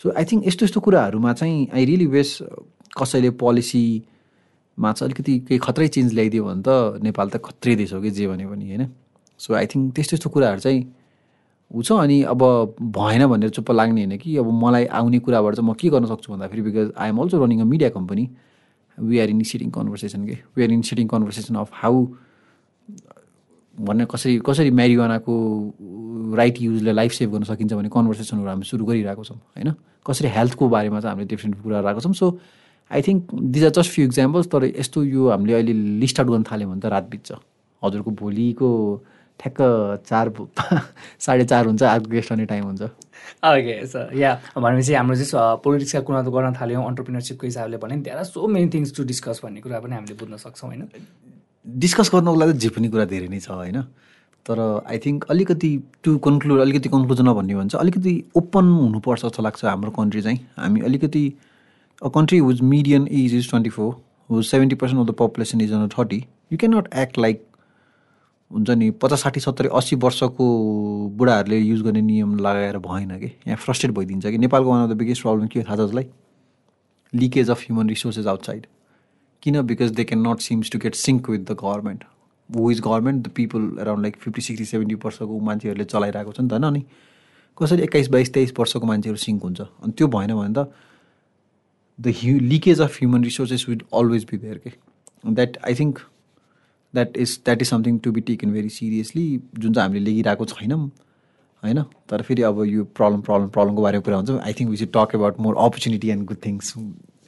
सो आई थिङ्क यस्तो यस्तो कुराहरूमा चाहिँ आई रियली वेस कसैले पोलिसीमा चाहिँ अलिकति केही खत्रै चेन्ज ल्याइदियो भने त नेपाल त खत्रै देश हो कि जे भन्यो भने होइन? सो आई थिङ्क त्यस्तो यस्तो कुराहरू चाहिँ ऊ छ अनि अब भएन भनेर चुप्प लाग्ने होइन कि अब मलाई आउने कुराबाट चाहिँ म के गर्न सक्छु भन्दाखेरि because I am also running a media company we are initiating conversation के we are initiating conversation of how भन्ने कसरी कसरी म्यारिवानाको राइट युजले लाइफ सेभ गर्न सकिन्छ भन्ने कन्भर्सेसनहरू हामी सुरु गरिरहेको छौँ होइन? कसरी हेल्थको बारेमा चाहिँ हामीले डिफ्रेन्ट कुरा राखेको छौँ। So I think these are just few examples तर यस्तो यो हामीले अहिले लिस्ट आउट गर्न थाल्यो भने त रात बित्छ। हजुरको भोलिको ठ्याक्क चार साढे चार हुन्छ अर्को गेस्ट आउने टाइम हुन्छ। ओके सर या भनेपछि हाम्रो चाहिँ पोलिटिक्सका कुरा त गर्न थाल्यौँ अन्टरप्रिनरसिपको हिसाबले भने there are so many things to discuss भन्ने कुरा पनि हामीले बुझ्न सक्छौँ होइन? डिस्कस गर्नको लागि त जे पनि कुरा धेरै नै छ होइन? तर आई थिङ्क अलिकति टु कन्क्लुड अलिकति कन्क्लुजनमा भन्ने हो भने चाहिँ अलिकति ओपन हुनुपर्छ जस्तो लाग्छ हाम्रो कन्ट्री चाहिँ। हामी अलिकति a country whose median age is twenty four whose seventy percent of the population is on thirty you can not act like हुन्छ नि पचास साठी सत्तरी अस्सी वर्षको बुढाहरूले युज गर्ने नियम लगाएर भएन कि? यहाँ फ्रस्ट्रेट भइदिन्छ कि? नेपालको one of the biggest problem के थाहा छ जसलाई? Leakage of human resources outside किन? Because they can not seems to get sync with the government who is government the people around like fifty sixty seventy वर्षको मान्छेहरूले चलाइरहेको छ नि त होइन अनि? कसरी एक्काइस बाइस तेइस वर्षको मान्छेहरू सिङ्क हुन्छ? अनि त्यो भएन भने त the huge leakage of human resources will always be there के? That I think that is that is something to be taken very seriously जुन चाहिँ हामीले लेखिरहेको छैनौँ होइन? तर फेरि अब यो प्रब्लम प्रब्लम प्रब्लमको बारेमा कुरा हुन्छ I think we talk about more opportunity and good things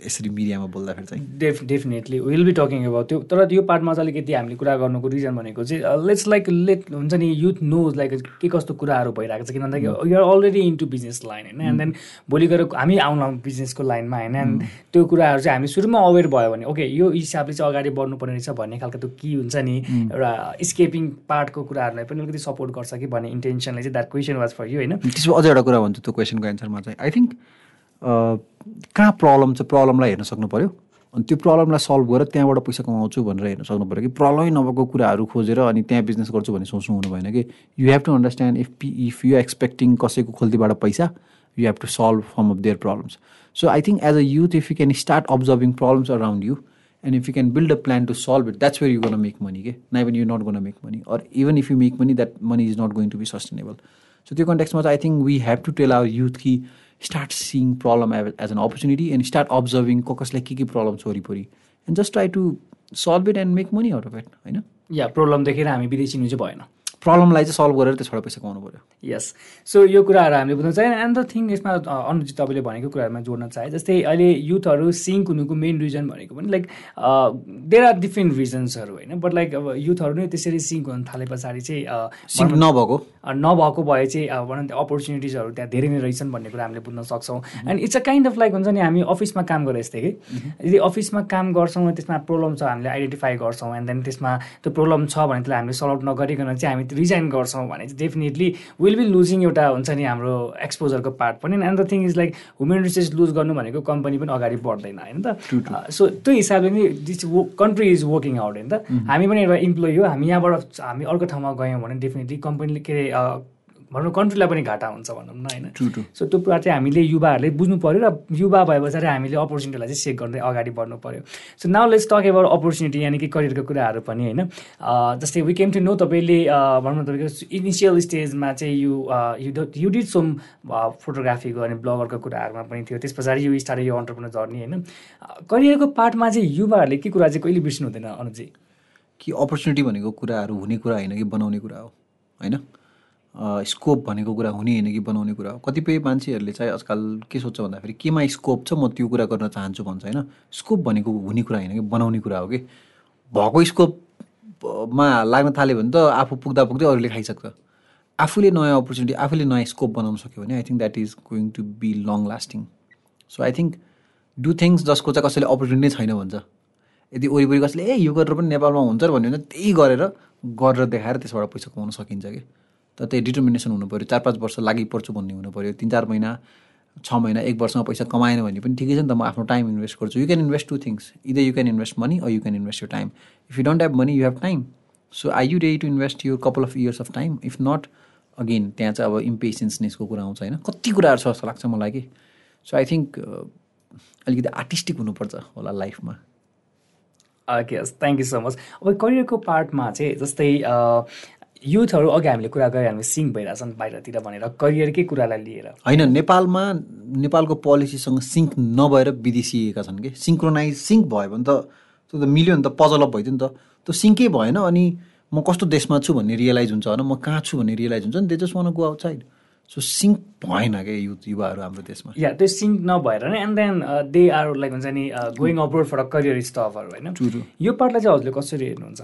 यसरी मिडियामा बोल्दाखेरि चाहिँ। Def definitely will be talking about त्यो तर यो पार्टमा चाहिँ अलिकति हामीले कुरा गर्नुको रिजन भनेको चाहिँ लेट्स लाइक लेट हुन्छ नि युथ नोज लाइक के कस्तो कुराहरू भइरहेको छ किन भन्दाखेरि you're already into business line होइन? एन्ड देन भोलि गएर हामी आउनु बिजनेसको लाइनमा होइन? एन्ड त्यो कुराहरू चाहिँ हामी सुरुमा अवेर भयो भने ओके यो हिसाबले चाहिँ अगाडि बढ्नुपर्ने रहेछ भन्ने खालको त्यो के हुन्छ नि एउटा स्केपिङ पार्टको कुराहरूलाई पनि अलिकति सपोर्ट गर्छ कि भन्ने इन्टेन्सनले चाहिँ that question was for you होइन? त्यसो अझ एउटा कुरा भन्छु त्यो क्वेसनको एन्सरमा चाहिँ। आई थिङ्क कहाँ प्रब्लम छ? प्रब्लमलाई हेर्न सक्नु पऱ्यो अनि त्यो प्रब्लमलाई सल्भ गरेर त्यहाँबाट पैसा कमाउँछु भनेर हेर्न सक्नु पऱ्यो कि? प्रब्लमै नभएको कुराहरू खोजेर अनि त्यहाँ बिजनेस गर्छु भन्ने सोच्नु हुनु भएन कि? You have to understand if p if you expecting कसैको खोल्तीबाट पैसा you have to solve some of their problems so I think as a youth if you can start observing problems around you and if you can build a plan to solve it that's where you gonna make money के नाइ when you not gonna make money or even if you make money that money is not going to be sustainable so त्यो कन्टेक्समा चाहिँ I think we have to tell our youth कि start seeing problem as an opportunity and start observing को कसलाई के के problem छ वरिपरि and just try to solve it and make money out of it होइन या प्रब्लम देखेर हामी विदेशी चाहिँ भएन। प्रब्लमलाई चाहिँ सल्भ गरेर त्यसबाट पैसा कमाउनु पऱ्यो यस सो यो कुराहरू हामीले बुझ्नु चाहियो एन्ड द थिङ यसमा अनुजित तपाईँले भनेको कुराहरूमा जोड्न चाहे जस्तै अहिले युथहरू सिङ्क हुनुको मेन रिजन भनेको पनि लाइक देयर आर डिफ्रेन्ट रिजन्सहरू होइन? बट लाइक अब युथहरू नै त्यसरी सिङ्क हुन थाले पछाडि चाहिँ सिङ्क नभएको। नभएको भए चाहिँ अब भनौँ अपर्च्युनिटिजहरू त्यहाँ धेरै नै रहेछन् भन्ने कुरा हामीले बुझ्न सक्छौँ। And it's a kind of like हुन्छ नि हामी अफिसमा काम गरे जस्तै कि यदि अफिसमा काम गर्छौँ त्यसमा प्रब्लम छ हामीले आइडेन्टिफाई गर्छौँ एन्ड देन त्यसमा त्यो प्रब्लम छ भने त्यसलाई हामीले सल्भ नगरिकन चाहिँ हामी रिजाइन गर्छौँ भने चाहिँ डेफिनेटली विल बी लुजिङ एउटा हुन्छ नि हाम्रो एक्सपोजरको पार्ट पनि. And the thing is like human resource lose गर्नु भनेको कम्पनी पनि अगाडि बढ्दैन होइन त? सो त्यो हिसाबले नि this country is working out होइन त? हामी पनि एउटा इम्प्लोइ हो हामी यहाँबाट हामी अर्को ठाउँमा गयौँ भने डेफिनेटली कम्पनीले के अरे भनौँ कन्ट्रीलाई पनि घाटा हुन्छ भनौँ न होइन? सो त्यो कुरा चाहिँ हामीले युवाहरूले बुझ्नु पऱ्यो र युवा भए पछाडि हामीले अपर्च्युनिटीलाई चाहिँ सेक गर्दै अगाडि बढ्नु पऱ्यो so now let's talk about opportunity यानि कि करियरको कुराहरू पनि होइन? जस्तै वी केम टु नो तपाईँले भनौँ न तपाईँको इनिसियल स्टेजमा चाहिँ you you you did some फोटोग्राफीको अनि ब्लगरको कुराहरूमा पनि थियो। त्यस पछाडि यो स्टार्ट यो अन्टरप्रेनर जर्नी होइन? करियरको पार्टमा चाहिँ युवाहरूले के कुरा चाहिँ कहिले बिर्सिनु हुँदैन अनुजी? कि अपर्च्युनिटी भनेको कुराहरू हुने कुरा होइन कि बनाउने कुरा हो होइन? स्कोप भनेको कुरा हुने होइन कि बनाउने कुरा हो? कतिपय मान्छेहरूले चाहिँ आजकल के सोध्छ भन्दाखेरि केमा स्कोप छ म त्यो कुरा गर्न चाहन्छु भन्छ होइन? स्कोप भनेको हुने कुरा होइन कि बनाउने कुरा हो कि? भएको स्कोपमा लाग्न थाल्यो भने त आफू पुग्दा पुग्दै अरूले खाइसक्छ। आफूले नयाँ अपर्च्युनिटी आफूले नयाँ स्कोप बनाउन सक्यो भने I think that is going to be long lasting so I think do things जसको चाहिँ कसैले अपर्च्युनिटी नै छैन भन्छ। यदि वरिपरि कसैले ए यो गरेर पनि नेपालमा हुन्छ भन्यो भने त्यही गरेर गरेर देखाएर त्यसबाट पैसा कमाउन सकिन्छ कि? तर त्यही डिटर्मिनेसन हुनु पऱ्यो चार पाँच वर्ष लागि पर्छु भन्ने हुनु पऱ्यो तिन चार महिना छ महिना एक वर्षमा पैसा कमाएन भने पनि ठिकै छ नि त म आफ्नो टाइम इन्भेस्ट गर्छु। You can invest to things either you can invest money or you can invest you time if you don't have money you have time so I you ready to invest your couple of years of time if not again त्यहाँ चाहिँ अब इम्पेसेन्सनेसको कुरा आउँछ होइन। कति कुराहरू छ जस्तो लाग्छ मलाई कि। सो आई थिङ्क अलिकति आर्टिस्टिक हुनुपर्छ होला लाइफमा okay thank you so much अब करियरको पार्टमा चाहिँ जस्तै युथहरू अघि हामीले कुरा गरेँ हामी सिङ्क भइरहेछन् बाहिरतिर भनेर करियरकै कुरालाई लिएर। होइन नेपालमा नेपालको पोलिसीसँग सिङ्क नभएर विदेशिएका छन् कि? सिङ्क्रोनाइज सिङ्क भयो भने त त्यो त मिल्यो भने त पजलप भइदियो नि त। त्यो सिङ्कै भएन अनि म कस्तो देशमा छु भन्ने रियलाइज हुन्छ होइन? म कहाँ छु भन्ने रियलाइज हुन्छ नि? They just want go outside so sync भएन क्या युथ युवाहरू हाम्रो देशमा? या त्यो सिङ्क नभएर नै and then they are like हुन्छ नि going abroad for a career स्टफहरू होइन? यो पार्टलाई चाहिँ हजुरले कसरी हेर्नुहुन्छ?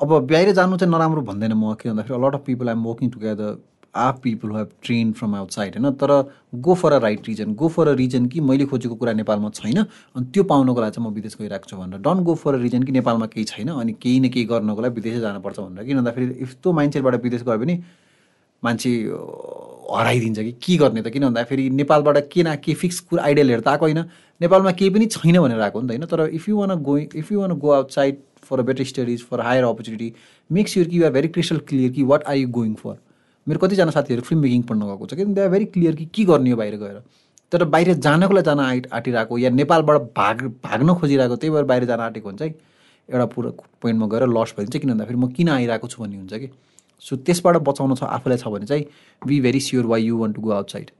अब बाहिर जानु चाहिँ नराम्रो भन्दैन म के भन्दाखेरि lot of people I'm working together are people have train from outside होइन? तर go for a right reason go for a reason कि मैले खोजेको कुरा नेपालमा छैन अनि त्यो पाउनको लागि चाहिँ म विदेश गइरहेको छु भनेर। Don't go for a reason कि नेपालमा केही छैन अनि केही न केही गर्नको लागि विदेशै जानुपर्छ भनेर। किन भन्दाखेरि इफ त्यो मान्छेबाट विदेश गयो भने मान्छे हराइदिन्छ कि के गर्ने त? किन भन्दाखेरि नेपालबाट के न के फिक्स कुरा आइडियालहरू त आएको होइन। नेपालमा केही पनि छैन भनेर आएको नि त होइन? तर if you want going if you want go outside for a better studies for higher opportunity make sure कि युआर भेरी क्रिस्टल क्लियर कि what are you going for मेरो कतिजना साथीहरू फिल्म मेकिङ पढ्न गएको छ कि दे आर भेरी क्लियर कि के गर्ने हो बाहिर गएर। तर बाहिर जानको लागि जान आँट आँटिरहेको या नेपालबाट भाग भाग्न खोजिरहेको त्यही भएर बाहिर जान आँटेको हुन्छ है। एउटा पुरो पोइन्टमा गएर लस भइदिन्छ किन भन्दाखेरि म किन आइरहेको छु भन्ने हुन्छ कि। सो त्यसबाट बचाउन छ आफूलाई छ भने चाहिँ be very sure why you want to go outside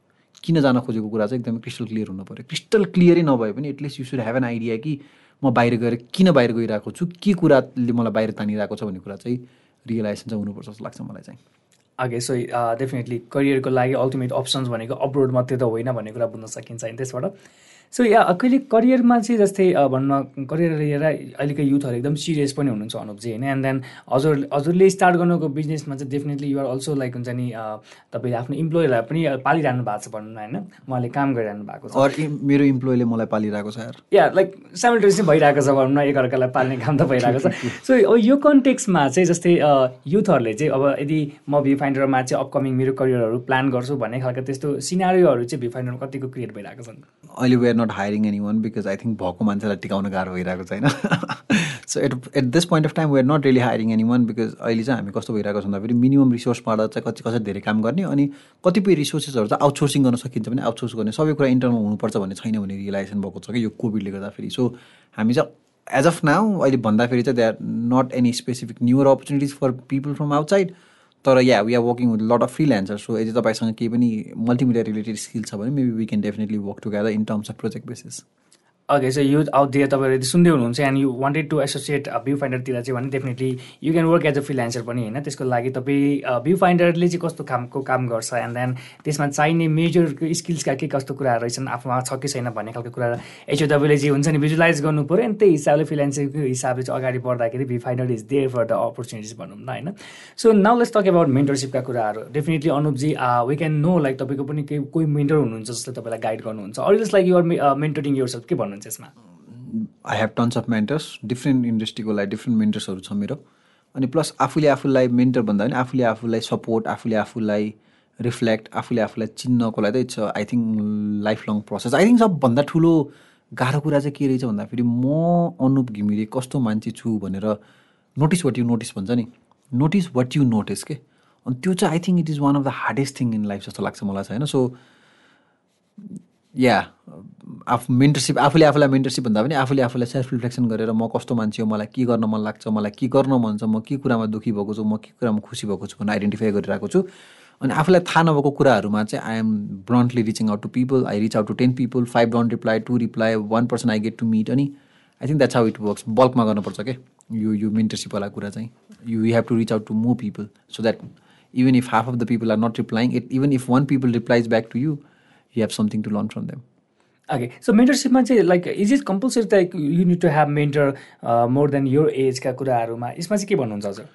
किन जान खोजेको कुरा चाहिँ एकदमै क्रिस्टल क्लियर हुनु पऱ्यो। क्रिस्टल क्लियरै नभए पनि at least you should have an idea कि म बाहिर गएर किन बाहिर गइरहेको छु? के कुराले मलाई बाहिर तानिरहेको छ भन्ने कुरा चाहिँ रियलाइजेसन चाहिँ हुनुपर्छ जस्तो लाग्छ मलाई चाहिँ। ओके सो डेफिनेटली करियरको लागि अल्टिमेट अप्सन्स भनेको अब्रोड मात्रै त होइन भन्ने कुरा बुझ्न सकिन्छ त्यसबाट सो या कहिले करियरमा चाहिँ जस्तै भन्न करियर लिएर अहिलेको युथहरू एकदम सिरियस पनि हुनुहुन्छ अनुपजी होइन? एन्ड देन हजुर हजुरले स्टार्ट गर्नुको बिजनेसमा चाहिँ डेफिनेटली युआर अल्सो लाइक हुन्छ नि तपाईँले आफ्नो इम्प्लोइलाई पनि पालिरहनु भएको छ भनौँ न होइन? उहाँले काम गरिरहनु भएको छ। मेरो इम्प्लोइले मलाई पालिरहेको छ या लाइक साइमल्टेनियसली भइरहेको छ भनौँ न एकअर्कालाई पाल्ने काम त भइरहेको छ। सो यो कन्टेक्समा चाहिँ जस्तै युथहरूले चाहिँ अब यदि म भ्यू फाइन्डरमा चाहिँ अपकमिङ मेरो करियरहरू प्लान गर्छु भन्ने खालको त्यस्तो सिनारीहरू चाहिँ भ्यू फाइन्डरमा कतिको क्रिएट भइरहेको छन्? अहिले not hiring anyone because I think भएको मान्छेलाई टिकाउन गाह्रो भइरहेको छैन so at at this point of time we're not really hiring anyone because अहिले चाहिँ हामी कस्तो भइरहेको छ भन्दाखेरि मिनिमम रिसोर्सबाट चाहिँ कति कसरी धेरै काम गर्ने अनि कतिपय रिसोर्सेसहरू चाहिँ आउटसोर्सिङ गर्न सकिन्छ भने आउटसोर्स गर्ने सबै कुरा इन्टरमा हुनुपर्छ भन्ने छैन भन्ने रियलाइजेसन भएको छ कि यो कोभिडले गर्दाखेरि सो हामी चाहिँ एज अफ नाउ अहिले भन्दाखेरि चाहिँ they are not any specific newer opportunities for people from outside तर yeah we are working with lot of freelancer so यदि तपाईँसँग केही पनि मल्टिमिडिया रिलेटेड स्किल छ भने maybe we can definitely work together in terms of project basis okay so youth out दिएर तपाईँहरू यदि सुन्दै हुनुहुन्छ and you wanted to associate View फाइन्डरतिर चाहिँ भने definitely you can work as a freelancer पनि होइन? त्यसको लागि तपाईँ भ्यू फाइन्डरले चाहिँ कस्तो कामको काम गर्छ? एन्ड देन त्यसमा चाहिने मेजर स्किल्सका के कस्तो कुराहरू रहेछन्? आफूमा छ कि छैन भन्ने खालको कुरा एचओ तपाईँले चाहिँ हुन्छ नि भिजुलाइज गर्नु पऱ्यो। अनि त्यही हिसाबले फ्रिलान्सरको हिसाबले चाहिँ अगाडि बढ्दाखेरि View Finder is there for the opportunities भनौँ न होइन? So now let's talk about मेन्टरसिपका कुराहरू। Definitely Anupji we can know like तपाईँको पनि केही कोही मेन्टर हुनुहुन्छ जसले तपाईँलाई गाइड गर्नुहुन्छ। अरू just like you're mentoring yourself के भन्नुहुन्छ? यसमा? I have tons of mentors different इन्डस्ट्रीको लागि डिफ्रेन्ट मेन्टर्सहरू छ मेरो। अनि प्लस आफूले आफूलाई मेन्टर भन्दा पनि आफूले आफूलाई सपोर्ट आफूले आफूलाई रिफ्लेक्ट आफूले आफूलाई चिन्नको लागि चाहिँ it's I think lifelong process I think सबभन्दा ठुलो गाह्रो कुरा चाहिँ के रहेछ भन्दाखेरि म अनुप घिमिरे कस्तो मान्छे छु भनेर नोटिस वाट यु नोटिस भन्छ नि। नोटिस वाट यु नोटिस के? अनि त्यो चाहिँ I think it is one of the hardest thing in life जस्तो लाग्छ मलाई चाहिँ होइन? सो या आफू मेन्टरसिप आफूले आफूलाई मेन्टरसिप भन्दा पनि आफूले आफूलाई सेल्फ रिफ्लेक्सन गरेर म कस्तो मान्छे हो मलाई के गर्न मन लाग्छ मलाई के गर्न मन छ म के कुरामा दुःखी भएको छु म के कुरामा खुसी भएको छु भनेर आइडेन्टिफाई गरिरहेको छु। अनि आफूलाई थाहा नभएको कुराहरूमा चाहिँ I am bluntly reaching out to people I reach out to ten people five don't reply to reply one person I get to meet अनि I think that's how it works बल्कमा गर्नुपर्छ क्या यो यो मेन्टरसिपवाला कुरा चाहिँ you have to reach out to more people so that even if half of the people are not replying it even if one people replies back to you you have something to learn from them okay so मेन्टरसिपमा चाहिँ like is is compulsory like you need to have mentor more than your एजका कुराहरूमा? यसमा चाहिँ के भन्नुहुन्छ हजुर?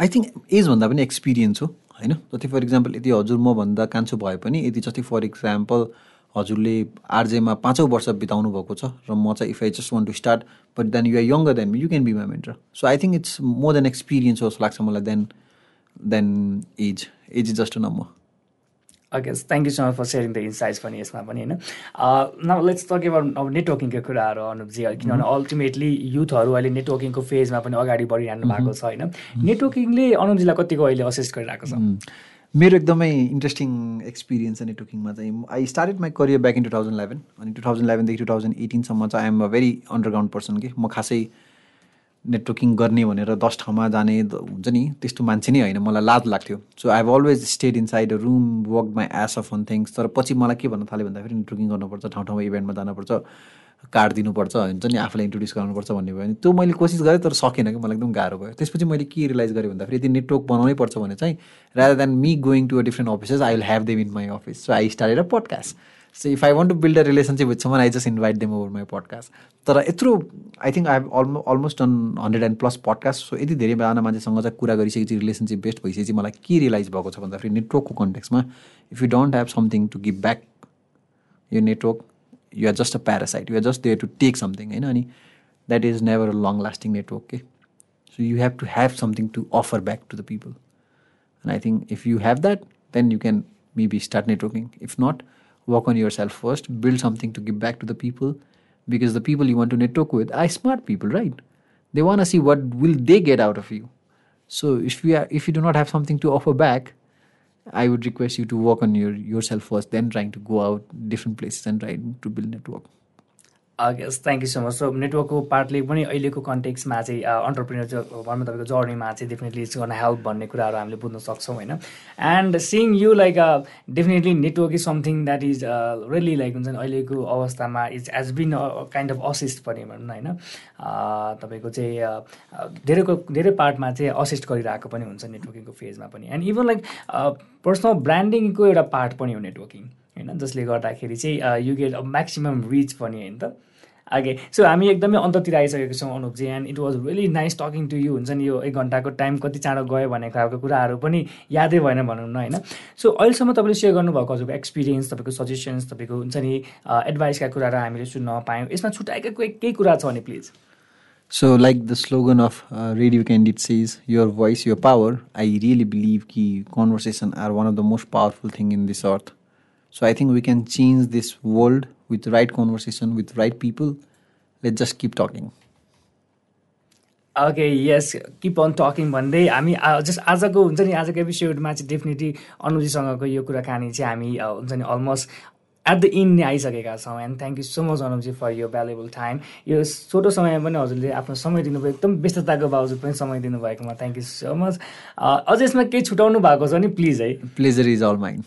I think एजभन्दा पनि experience हो होइन? जति फर इक्जाम्पल यदि हजुर मभन्दा कान्छो भए पनि यदि जति फर इक्जाम्पल हजुरले आरजेमा पाँचौँ वर्ष बिताउनु भएको छ र म चाहिँ if I just want to start but then you are younger then you can be my mentor so I think it's more than experience हो जस्तो लाग्छ मलाई then then age age is just a number okay thank you so much for sharing the insights पनि यसमा पनि होइन? न let's talk about अब नेटवर्किङको कुराहरू अनुपजी किनभने अल्टिमेटली युथहरू अहिले नेटवर्किङको फेजमा पनि अगाडि बढिरहनु भएको छ होइन? नेटवर्किङले अनुपजीलाई कतिको अहिले असिस्ट गरिरहेको छ? मेरो एकदमै इन्ट्रेस्टिङ एक्सपिरियन्स छ नेटवर्किङमा चाहिँ। I started my career back in two thousand eleven अनि टु थाउजन्ड इलेभेनदेखि टु थाउजन्ड एटिनसम्म चाहिँ I'm a very underground person कि। म खासै नेटवर्किङ गर्ने भनेर दस ठाउँमा जाने हुन्छ नि त्यस्तो मान्छे नै होइन मलाई लाज लाग्थ्यो। So I have always stayed inside a room work my ass off on things तर पछि मलाई के भन्न थाल्यो भन्दाखेरि नेटवर्किङ गर्नुपर्छ ठाउँ ठाउँमा इभेन्टमा जानुपर्छ कार्ड दिनुपर्छ हुन्छ नि आफूलाई इन्ट्रोड्युस गर्नुपर्छ भन्ने भयो भने त्यो मैले कोसिस गरेँ तर सकेन कि मलाई एकदम गाह्रो भयो। त्यसपछि मैले के रियलाइज गरेँ भन्दाखेरि यदि नेटवर्क बनाउनै पर्छ भने चाहिँ rather than me going to a different offices I will have them in my office so I started a podcast so if I want to build a relationship with someone I just invite them over my podcast तर यत्रो I think I almo almost done hundred and plus podcast so यति धेरैजना मान्छेसँग चाहिँ कुरा गरिसकेपछि relationship best भइसकेपछि मलाई के रियलाइज भएको छ भन्दाखेरि नेटवर्कको कन्टेक्समा if you don't have something to give back यो network you are just a parasite you are just there to take something होइन? अनि that is never a long lasting network के so you have to have something to offer back to the people and I think if you have that then you can maybe start networking if not work on yourself first build something to give back to the people because the people you want to network with are smart people right they want to see what will they get out of you so if you are, if you do not have something to offer back I would request you to work on your yourself first, then trying to go out different places and trying to build network. Thank you so much so नेटवर्कको पार्टले पनि अहिलेको कन्टेक्समा चाहिँ entrepreneur भनौँ तपाईँको जर्नीमा चाहिँ definitely it's गर्न help भन्ने कुराहरू हामीले बुझ्न सक्छौँ होइन? And seeing you like definitely network is something that is really like हुन्छ नि अहिलेको अवस्थामा it's as been kind of assist पनि भनौँ न होइन? अ, तपाईँको चाहिँ अ, धेरैको धेरै पार्टमा चाहिँ असिस्ट गरिरहेको पनि हुन्छ नेटवर्किङको फेजमा पनि। एन्ड इभन लाइक पर्सनल ब्रान्डिङको एउटा पार्ट पनि हो नेटवर्किङ होइन? जसले गर्दाखेरि चाहिँ यु गेट म्याक्सिमम् रिच पनि होइन? त ओके सो हामी एकदमै अन्ततिर आइसकेको छौँ Anupji and it was really nice talking to you हुन्छ नि यो एक घन्टाको टाइम कति चाँडो गयो भन्ने खालको कुराहरू पनि यादै भएन भनौँ न होइन? सो अहिलेसम्म तपाईँले सेयर गर्नुभएको हजुरको एक्सपिरियन्स तपाईँको सजेसन्स तपाईँको हुन्छ नि एडभाइसका कुराहरू हामीले सुन्न पायौँ। यसमा छुट्याएका कोही कुरा छ भने please like the slogan of uh, Radio Candid says, "Your voice, your power." I really believe कि conversation are one of the most powerful thing in this earth. So I think we can change this world with right conversation with right people. Let's just keep talking. Okay yes keep on talking भन्दै हामी just आजको हुन्छ नि आजको एपिसोडमा चाहिँ definitely अनुजीसँगको यो कुराकानी चाहिँ हामी हुन्छ नि अलमोस्ट एट द इन नै आइसकेका छौँ and thank you so much Anuji for यो भ्यालुएबल टाइम यो छोटो समयमा पनि हजुरले आफ्नो समय दिनुभयो एकदम व्यस्तताको बावजुद पनि समय दिनुभएकोमा थ्याङ्क यू सो मच अझ यसमा केही छुटाउनु भएको छ नि प्लिज है Pleasure is all mine.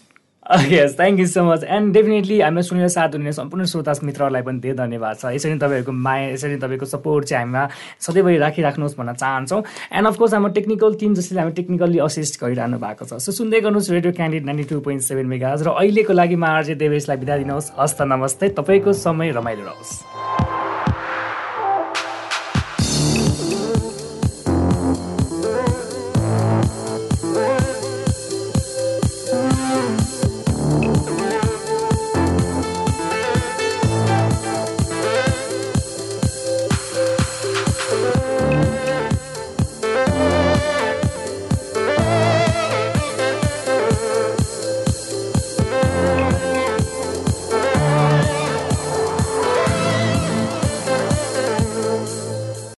Yes thank you so much and definitely हामीलाई सुनेर साथ हुने सम्पूर्ण श्रोता मित्रहरूलाई पनि धेरै धन्यवाद छ। यसरी तपाईँहरूको माया यसरी तपाईँको सपोर्ट चाहिँ हामीमा सधैँभरि राखिराख्नुहोस् भन्न चाहन्छौँ। एन्ड अफकोर्स हाम्रो टेक्निकल टिम जसले हामी टेक्निकल्ली असिस्ट गरिरहनु भएको छ। सो सुन्दै गर्नुहोस् radio Candid ninety two point seven mega र अहिलेको लागि म देवेशलाई बिदा दिनुहोस्। हस्त नमस्ते। तपाईँको समय रमाइलो रहोस्।